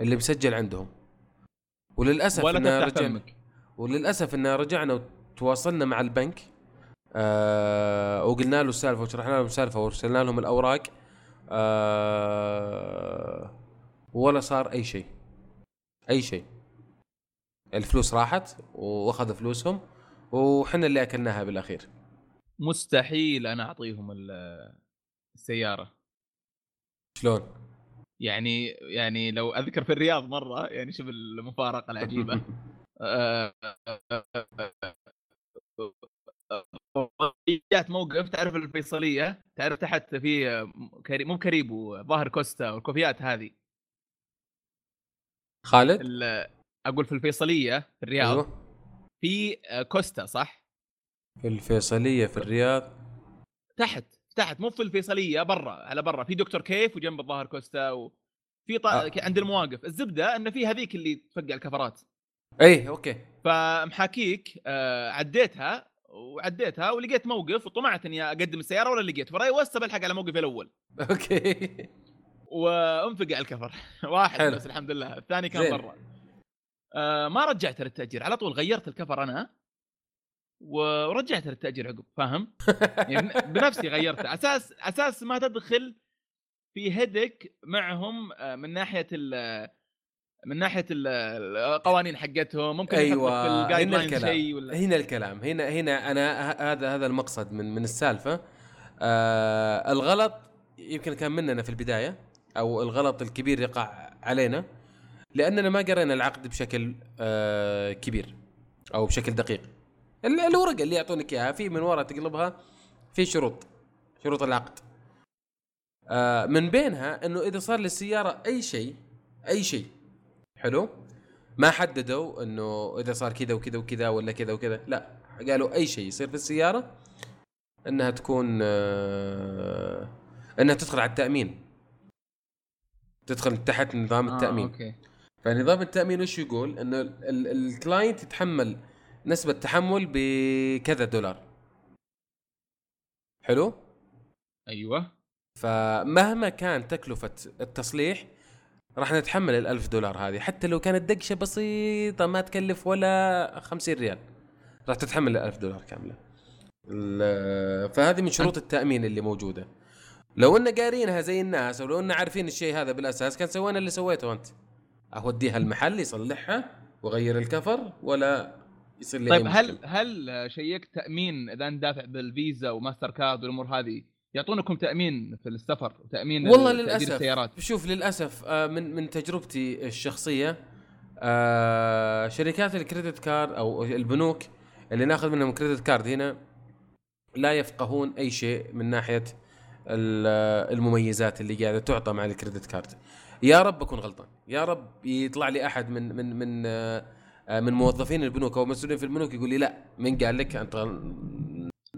اللي مسجل عندهم. وللأسف ولا تفتح رجعنا وللأسف إن رجعنا وتواصلنا مع البنك آه وقلنا له السالفة وشرحنا لهم السالفة وارسلنا لهم الأوراق آه ولا صار أي شيء أي شيء. الفلوس راحت وأخذوا فلوسهم وحنا اللي أكلناها بالأخير. مستحيل أنا أعطيهم ال- السيارة. شلون؟ يعني يعني لو أذكر في الرياض مرة يعني شوف المفارقة العجيبة. آه، جات موقف تعرف الفيصلية؟ تعرف تحت في كري... مو كريبو ظاهر كوستا وال coffee ات هذه. خالد؟ ال- أقول في الفيصلية في الرياض. أيوه. في كوستا صح؟ في الفيصلية في الرياض. تحت تحت مو في الفيصلية برا على برا. في دكتور كيف وجنب الظاهر كوستا وفي طا... آه. عند المواقف. الزبدة انه في هذيك اللي تفقع الكفرات. اي أوكي فمحاكيك آه، عديتها وعديتها ولقيت موقف وطمعت إني أقدم السيارة ولا لقيت فرأي وسب الحق على موقفي الأول أوكي وانفقع الكفر واحد حلو. بس الحمد لله الثاني كان. برا آه ما رجعت للتأجير على طول غيرت الكفر أنا ورجعت للتأجير عقب فاهم؟ يعني بنفسي غيرته أساس أساس ما تدخل في هدك معهم آه، من ناحية ال من ناحية ال- القوانين حقتهم ممكن أيوه هنا الكلام شيء ولا؟ هنا الكلام هنا هنا أنا هذا هذا المقصد من من السالفة. آه الغلط يمكن كان مننا في البداية أو الغلط الكبير يقع علينا لأننا ما قرينا العقد بشكل آه كبير أو بشكل دقيق. ال- الورقه اللي يعطونك إياها في من ورا تقلبها في شروط شروط العقد. آه من بينها إنه إذا صار للسيارة أي شيء أي شيء حلو؟ ما حددوا إنه إذا صار كذا وكذا وكذا ولا كذا وكذا لا قالوا أي شيء يصير في السيارة إنها تكون آه إنها تدخل على التأمين. تدخل تحت نظام التأمين. آه، أوكي. فنظام التأمين وش يقول؟ إنه ال- ال- ال client يتحمل نسبة تحمل بكذا دولار. حلو؟ أيوه. فمهما كان تكلفة التصليح راح نتحمل الألف دولار هذه. حتى لو كانت دقشة بسيطة ما تكلف ولا خمسين ريال. راح تتحمل الألف دولار كاملة. ال- فهذه من شروط التأمين اللي موجودة. لو إن قارينها زي الناس ولو إن عارفين الشيء هذا بالأساس كان سوينا اللي سويته أنت. أوديها المحل يصلحها واغير الكفر ولا يصير لي طيب هل. هل شيكت تأمين إذا أنت دافع بالفيزا وماستر كارد والأمور هذه يعطونكم تأمين في السفر وتأمين والله للأسف. السيارات. شوف للأسف آه، من من تجربتي الشخصية آه، شركات ال credit card أو البنوك اللي ناخذ منهم credit card هنا لا يفقهون أي شيء من ناحية ال- المميزات اللي قاعدة تعطى مع ال credit card. يا رب أكون غلطان. يا رب يطلع لي أحد من من من آه، من موظفين البنوك أو مسؤولين في البنوك يقول لي لا من قال لك أنت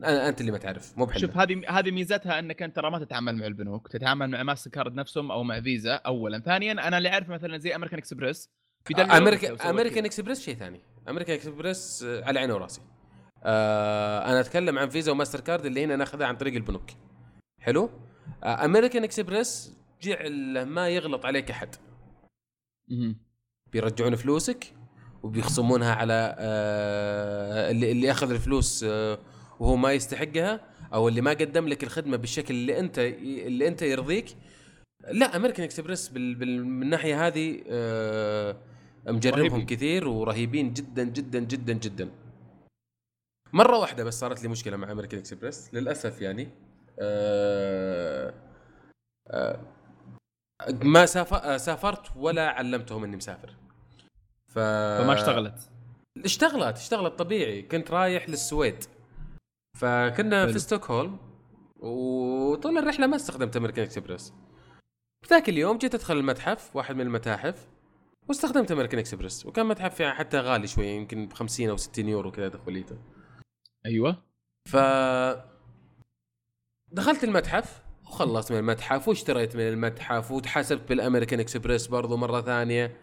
أنت اللي ما تعرف مو ب احنا شوف هذه هذه ميزتها إنك أنت ترى ما تتعامل مع البنوك تتعامل مع ماستر كارد نفسهم أو مع فيزا اولا. ثانيا أنا اللي اعرف مثلا زي أمريكان إكسبريس. في دليل لو أمريكا أمريكان كذا. إكسبريس شيء ثاني. أمريكان إكسبريس آه، على عيني وراسي. آه أنا أتكلم عن فيزا وماستر كارد اللي هنا ناخذها عن طريق البنوك. حلو؟ آه أمريكان إكسبريس جعل ما يغلط عليك أحد. بيرجعون فلوسك وبيخصمونها على آه اللي اللي أخذ الفلوس آه وهو ما يستحقها أو اللي ما قدم لك الخدمة بالشكل اللي أنت اللي أنت يرضيك. لا امريكان اكسبريس بال بال من الناحيه هذه آه مجربهم رهيبين. كثير ورهيبين جدا جدا جدا جدا. مرة واحدة بس صارت لي مشكلة مع امريكان اكسبريس للأسف يعني. آه آه ما سافر سافرت ولا علمتهم إني مسافر. ف... فما اشتغلت. اشتغلت اشتغلت طبيعي. كنت رايح للسويد. فكنا حلو. في ستوكهولم وطول الرحلة ما استخدمت أمريكان إكسبريس. ذاك اليوم جيت أدخل المتحف واحد من المتاحف واستخدمت أمريكان إكسبريس وكان متحف يعني حتى غالي شوية يمكن ب 50 أو 60 يورو كذا دخوليته أيوه. ف دخلت المتحف وخلصت من المتحف واشتريت من المتحف وتحاسبت بالأمريكان إكسبريس برضو مرة ثانية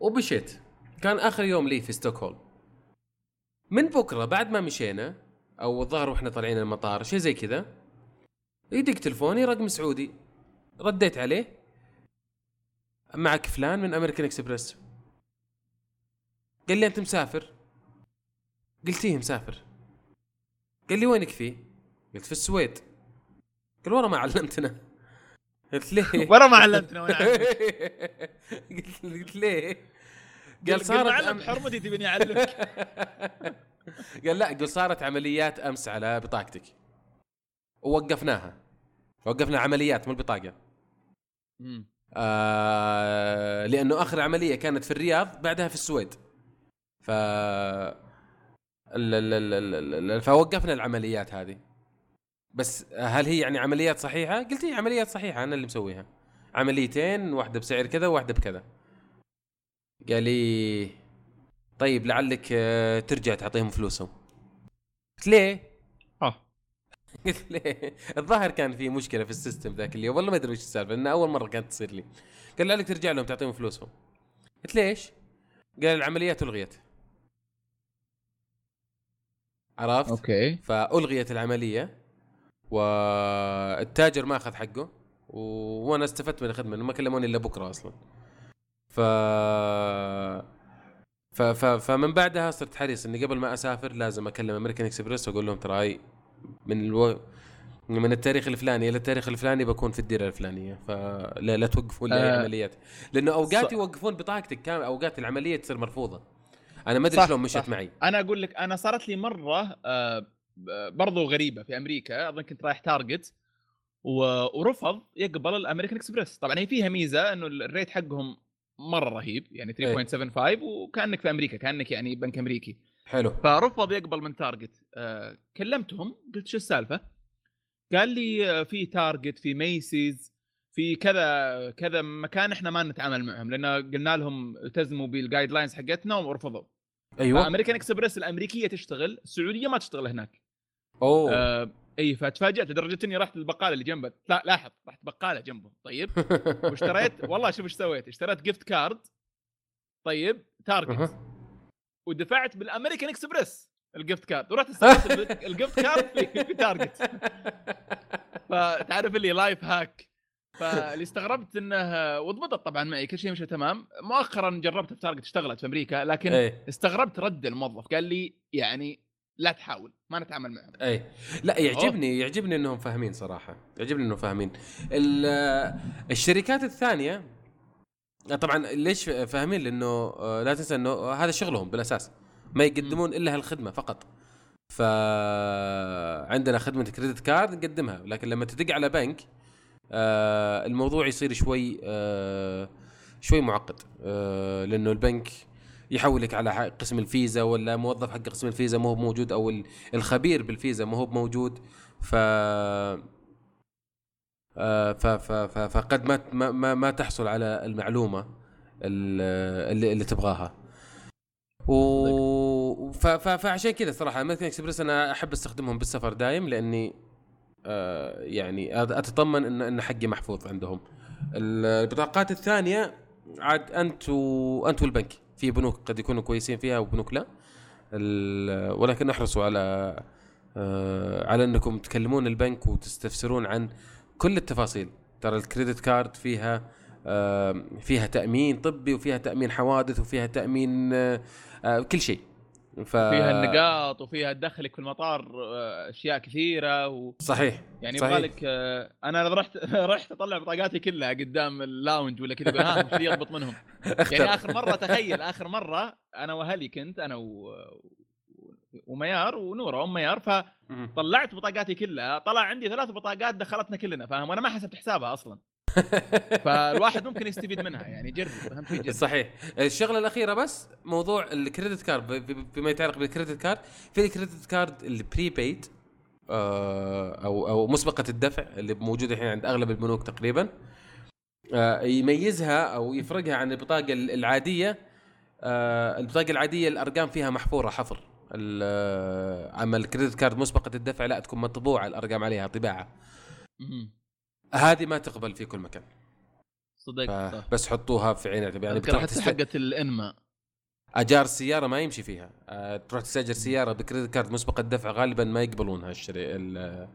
ومشيت. كان آخر يوم لي في ستوكهولم. من بكرة بعد ما مشينا أو الظاهر وإحنا طالعين المطار شيء زي كذا. يدق تلفوني رقم سعودي. رديت عليه. معك فلان من امريكان اكسبرس قال لي أنت مسافر. قلت إيه مسافر؟ قال لي وينك فيه؟ قلت في السويد. قال ورا ما علمتنا. قلت ليه؟ ورا ما علمتنا وأنا. قلت ليه؟ قال ما علمت أم- حرمتي تبيني أعلمك. قال لا قل صارت عمليات أمس على بطاقتك. ووقفناها. وقفنا عمليات مو البطاقة. آه لأنه آخر عملية كانت في الرياض بعدها في السويد. ف فوقفنا العمليات هذه. بس هل هي يعني عمليات صحيحة؟ قلت هي عمليات صحيحة أنا اللي مسويها. عمليتين واحدة بسعر كذا وواحده بكذا. قال لي طيب لعلك آه، ترجع تعطيهم فلوسهم قلت ليه؟ آه قلت ليه؟ الظاهر كان في مشكلة في ال system ذاك اليوم والله ما أدري وش السالفة لأن أول مرة كانت تصير لي قال لعلك ترجع لهم تعطيهم فلوسهم قلت ليش؟ قال العمليات ألغيت عرفت؟ أوكي فألغيت العملية والتاجر ما أخذ حقه و... وأنا استفدت من الخدمة ما كلموني إلا بكرة أصلا ف... ف... ف... فمن بعدها صرت حريص إني قبل ما أسافر لازم أكلم أمريكان إكسبريس وأقول لهم ترى من ألو... من التاريخ الفلاني إلى التاريخ الفلاني بكون في الديرة الفلانية. فلا لا توقفون لي آه. عمليات. لأنه أوقات يوقفون بطاقتك كامل أوقات العملية تصير مرفوضة. أنا ما أدري شلون مشت صح. معي. أنا أقول لك أنا صارت لي مرة آه، برضو غريبة في أمريكا أظن كنت رايح تارجت و- ورفض يقبل الأمريكان إكسبريس. طبعا هي فيها ميزة إنه ال rate حقهم مرة رهيب يعني 3.75 وكأنك في أمريكا كأنك يعني بنك أمريكي. حلو. فرفض يقبل من تارجت. آه كلمتهم قلت شو السالفة؟ قال لي آه، في تارجت في مايسيز في كذا كذا مكان إحنا ما نتعامل معهم لأن قلنا لهم التزموا بال guidelines حقتنا ورفضوا. أيوه. امريكان إكسبريس الأمريكية تشتغل السعودية ما تشتغل هناك. أوه. آه إي فتفاجات لدرجة إني رحت البقاله اللي جنبه. لا لاحظ رحت بقالة جنبه. طيب. واشتريت والله شوف إيش سويت. اشتريت gift card طيب. Target. ودفعت بال American Express ال gift card ورحت استلمت ال- ال gift card في, في Target فتعرف ال life hack فاللي استغربت إنه وضبطت طبعا معي. كل شيء مشى تمام. مؤخرا جربت في Target اشتغلت في أمريكا لكن إيه استغربت رد الموظف. قال لي يعني لا تحاول ما نتعامل معهم. أي. لا يعجبني يعجبني إنهم فاهمين صراحة يعجبني إنهم فاهمين. ال- الشركات الثانية طبعا ليش فاهمين؟ لأنه آه، لا تنسى إنه هذا شغلهم بالأساس. ما يقدمون إلا هالخدمة فقط. فعندنا خدمة كريدت كارد نقدمها لكن لما تدق على بنك آه، الموضوع يصير شوي آه، شوي معقد. آه، لأنه البنك يحولك على قسم الفيزا ولا موظف حق قسم الفيزا مو هو موجود أو ال- الخبير بالفيزا مو هو موجود. ف آه، ف ف ف فقد ما ما ما, تحصل على المعلومة ال- اللي, اللي تبغاها. و ف ف فعشان كذا صراحة امريكان اكسبريس أنا أحب أستخدمهم بالسفر دايم لأني آه يعني أتطمن إن إن حقي محفوظ عندهم. البطاقات الثانية عاد انت و انت والبنك في بنوك قد يكونوا كويسين فيها وبنوك لا. ولكن احرصوا على آه على أنكم تكلمون البنك وتستفسرون عن كل التفاصيل. ترى ال credit card فيها آه فيها تأمين طبي وفيها تأمين حوادث وفيها تأمين آه كل شيء. ف... فيها النقاط وفيها دخلك في المطار آه، أشياء كثيرة و... صحيح يعني صحيح. يبغى لك آه، أنا رحت رحت أطلع بطاقاتي كلها قدام ال lounge ولا كذا ها اللي يضبط منهم يعني آخر مرة تخيل آخر مرة أنا وأهلي كنت أنا و... وميار ونورة أم ميار. فطلعت بطاقاتي كلها طلع عندي ثلاث بطاقات دخلتنا كلنا فاهم وأنا ما حسبت حسابها أصلا فالواحد ممكن يستفيد منها يعني جرب أهم شيء جرب صحيح. الشغلة الأخيرة بس موضوع ال credit card بما يتعلق بال credit card في ال credit card ال prepaid أو أو مسبقة الدفع اللي موجودة الحين عند أغلب البنوك تقريبا. آه، يميزها أو يفرقها عن البطاقة ال- العادية آه، البطاقة العادية الأرقام فيها محفورة حفر. آه، أما الكريدت كارد مسبقة الدفع لا تكون مطبوعة الأرقام عليها طباعة. هذه ما تقبل في كل مكان. صدق صح. فبس حطوها في عين الاعتبار يعني بتروح تست... حقت الإنما. أجار السيارة ما يمشي فيها. آه، تروح تستأجر سيارة بكريدت كارد مسبق الدفع غالبا ما يقبلونها الشري ال-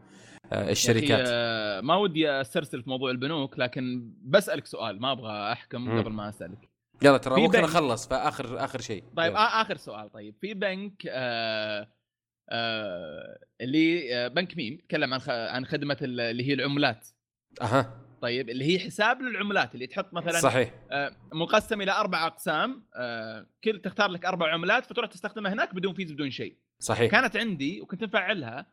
آه، الشركات. آه، ما ودي أسترسل في موضوع البنوك لكن بسألك سؤال ما أبغى أحكم مم. قبل ما أسألك. يلا ترى في ممكن بنك- أخلص فاخر اخر شيء. طيب يلا. آخر سؤال طيب. في بنك آه آه اللي آه بنك ميم يتكلم عن. عن خدمة ال- اللي هي العملات. أها. طيب اللي هي حساب للعملات اللي تحط مثلا صحيح. آه مقسم إلى أربع أقسام آه كل تختار لك أربع عملات فتروح تستخدمها هناك بدون فيز بدون شيء. صحيح. كانت عندي وكنت مفعلها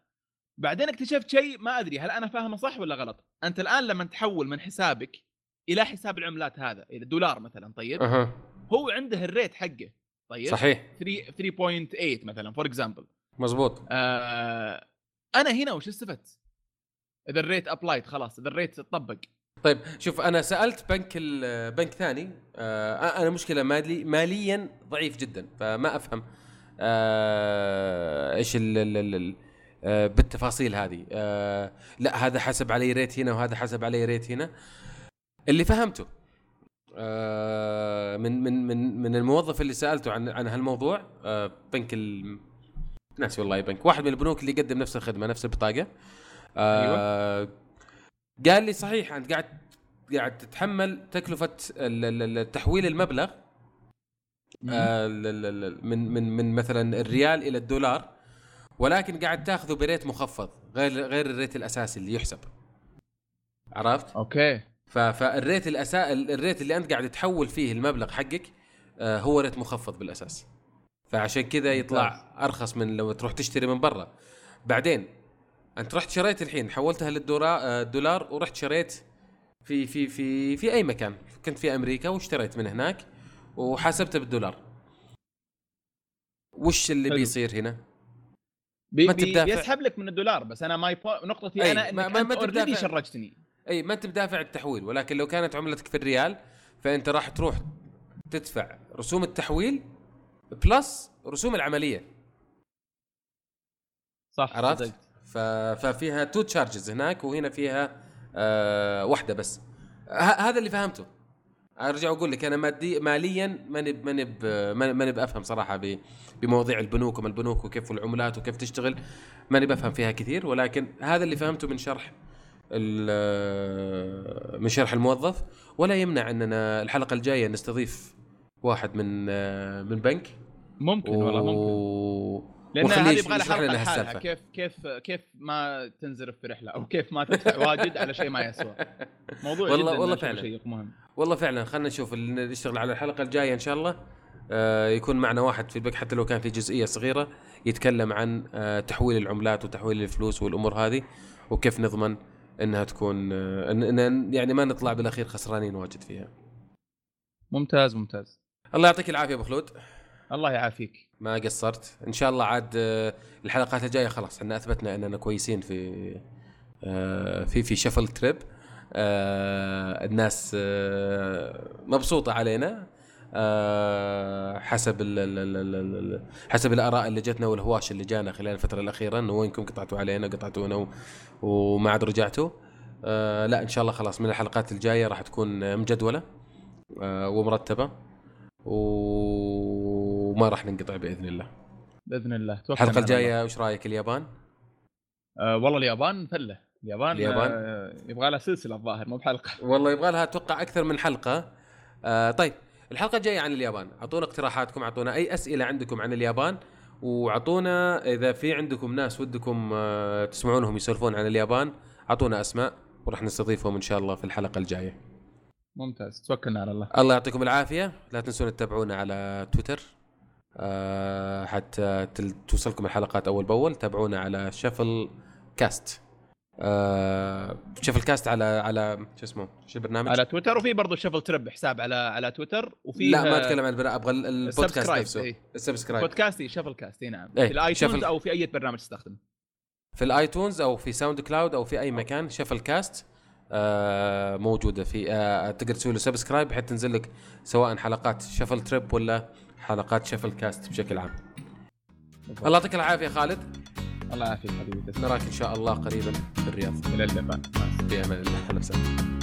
بعدين اكتشفت شيء ما أدري هل أنا فاهمه صح ولا غلط؟ أنت الآن لما تحول من حسابك إلى حساب العملات هذا إلى دولار مثلا طيب؟ أها. هو عنده ال rate حقه طيب؟ صحيح. 3 3.8 مثلا for example مزبوط. آه أنا هنا وش استفدت؟ إذا ال rate applied خلاص إذا ال rate طبق طيب شوف أنا سألت بنك بنك ثاني آه أنا مشكلة مالي ماليا ضعيف جدا فما أفهم آه إيش ال ال ال آه بالتفاصيل هذه. آه لا هذا حسب علي ريت هنا وهذا حسب علي ريت هنا. اللي فهمته آه من من من من الموظف اللي سألته عن عن هالموضوع آه بنك ال ناسي والله بنك واحد من البنوك اللي يقدم نفس الخدمة نفس البطاقة. آه قال لي صحيح أنت قاعد قاعد تتحمل تكلفة ال- ال- ال- تحويل المبلغ آه، ال- ال- ال- من من من مثلا الريال إلى الدولار ولكن قاعد تاخذه ب rate مخفض غير غير ال rate الأساسي اللي يحسب. عرفت؟ okay. فال rate الاسا ال rate اللي أنت قاعد تحول فيه المبلغ حقك آه، هو rate مخفض بالأساس. فعشان كذا يطلع أرخص من لو تروح تشتري من برا. بعدين انت رحت شريت الحين حولتها للدولار ورحت شريت في في في في أي مكان كنت في أمريكا واشتريت من هناك وحاسبته بالدولار وش اللي حلو. بيصير هنا؟ بي ما بي. بيسحب لك من الدولار بس أنا my نقطتي أنا ما- إنك ما- ما ما already. شرجتني أي ما أنت بدافع التحويل ولكن لو كانت عملتك في الريال فأنت راح تروح تدفع رسوم التحويل plus رسوم العملية صح عرفت؟ ففيها two charges هناك وهنا فيها آه واحدة بس. هذا اللي فهمته. أرجع أقول لك أنا مادي ماليا ماني ماني ماني بافهم صراحة ب... بمواضيع البنوك وما البنوك وكيف العملات وكيف تشتغل. ماني بفهم فيها كثير ولكن هذا اللي فهمته من شرح من شرح الموظف. ولا يمنع أننا الحلقة الجاية نستضيف واحد من آه، من بنك. ممكن والله ممكن. لأن هذه يبغى لها حلقة لحالها. كيف كيف كيف ما تنزرف في رحلة أو كيف ما تدفع واجد على شيء ما يسوى. موضوع والله- جدا والله فعلا. شيء مهم. والله فعلا. خلينا نشوف ال- نشتغل على الحلقة الجاية إن شاء الله. آه، يكون معنا واحد في حتى لو كان في جزئية صغيرة يتكلم عن آه، تحويل العملات وتحويل الفلوس والأمور هذه وكيف نضمن إنها تكون آه، إن يعني ما نطلع بالأخير خسرانين واجد فيها. ممتاز ممتاز. الله يعطيك العافية أبو خلود. الله يعافيك. ما قصرت. إن شاء الله عاد آه، الحلقات الجاية خلاص إحنا أثبتنا إننا كويسين في آه، في في شفل تريب آه، الناس مبسوطة علينا حسب ال ال ال ال ال حسب الآراء اللي جتنا والهواش اللي جانا خلال الفترة الأخيرة إنه وينكم قطعتوا علينا قطعتونا و- وما عاد رجعتوا. لا إن شاء الله خلاص من الحلقات الجاية راح تكون مجدولة ومرتبة. وما راح ننقطع بإذن الله. بإذن الله. الحلقة الجاية وش رأيك؟ اليابان؟ آه والله اليابان فلة. اليابان اليابان؟ آه يبغى لها سلسلة الظاهر مو بحلقة. والله يبغى لها أتوقع أكثر من حلقة. آه طيب الحلقة الجاية عن اليابان. أعطونا اقتراحاتكم أعطونا أي أسئلة عندكم عن اليابان وأعطونا إذا في عندكم ناس ودكم آه تسمعونهم يسولفون عن اليابان أعطونا أسماء وراح نستضيفهم إن شاء الله في الحلقة الجاية. ممتاز. توكلنا على الله. الله يعطيكم العافية. لا تنسون تتابعونا على تويتر. حتى تل- توصلكم الحلقات أول بأول. تابعونا على Shuffle Cast. آه Shuffle Cast على على شو اسمه؟ شو البرنامج؟ على تويتر وفي برضه Shuffle Trip حساب على على تويتر وفي لا ما أتكلم عن أبغى ال- البودكاست نفسه. إيه. ال subscribe. بودكاستي Shuffle Cast اي نعم. إيه، في ال iTunes Shuffle- أو في أي برنامج تستخدم. في ال iTunes أو في SoundCloud أو في أي مكان Shuffle Cast آه موجودة في آه تقدر تسوي له subscribe بحيث تنزل لك سواء حلقات Shuffle Trip ولا حلقات Shuffle Cast بشكل عام. الله يعطيك العافية خالد. الله يعافيك حبيبي نراك إن شاء الله قريبا في الرياض. إلى اللقاء. في أمان الله. أهلا وسهلا.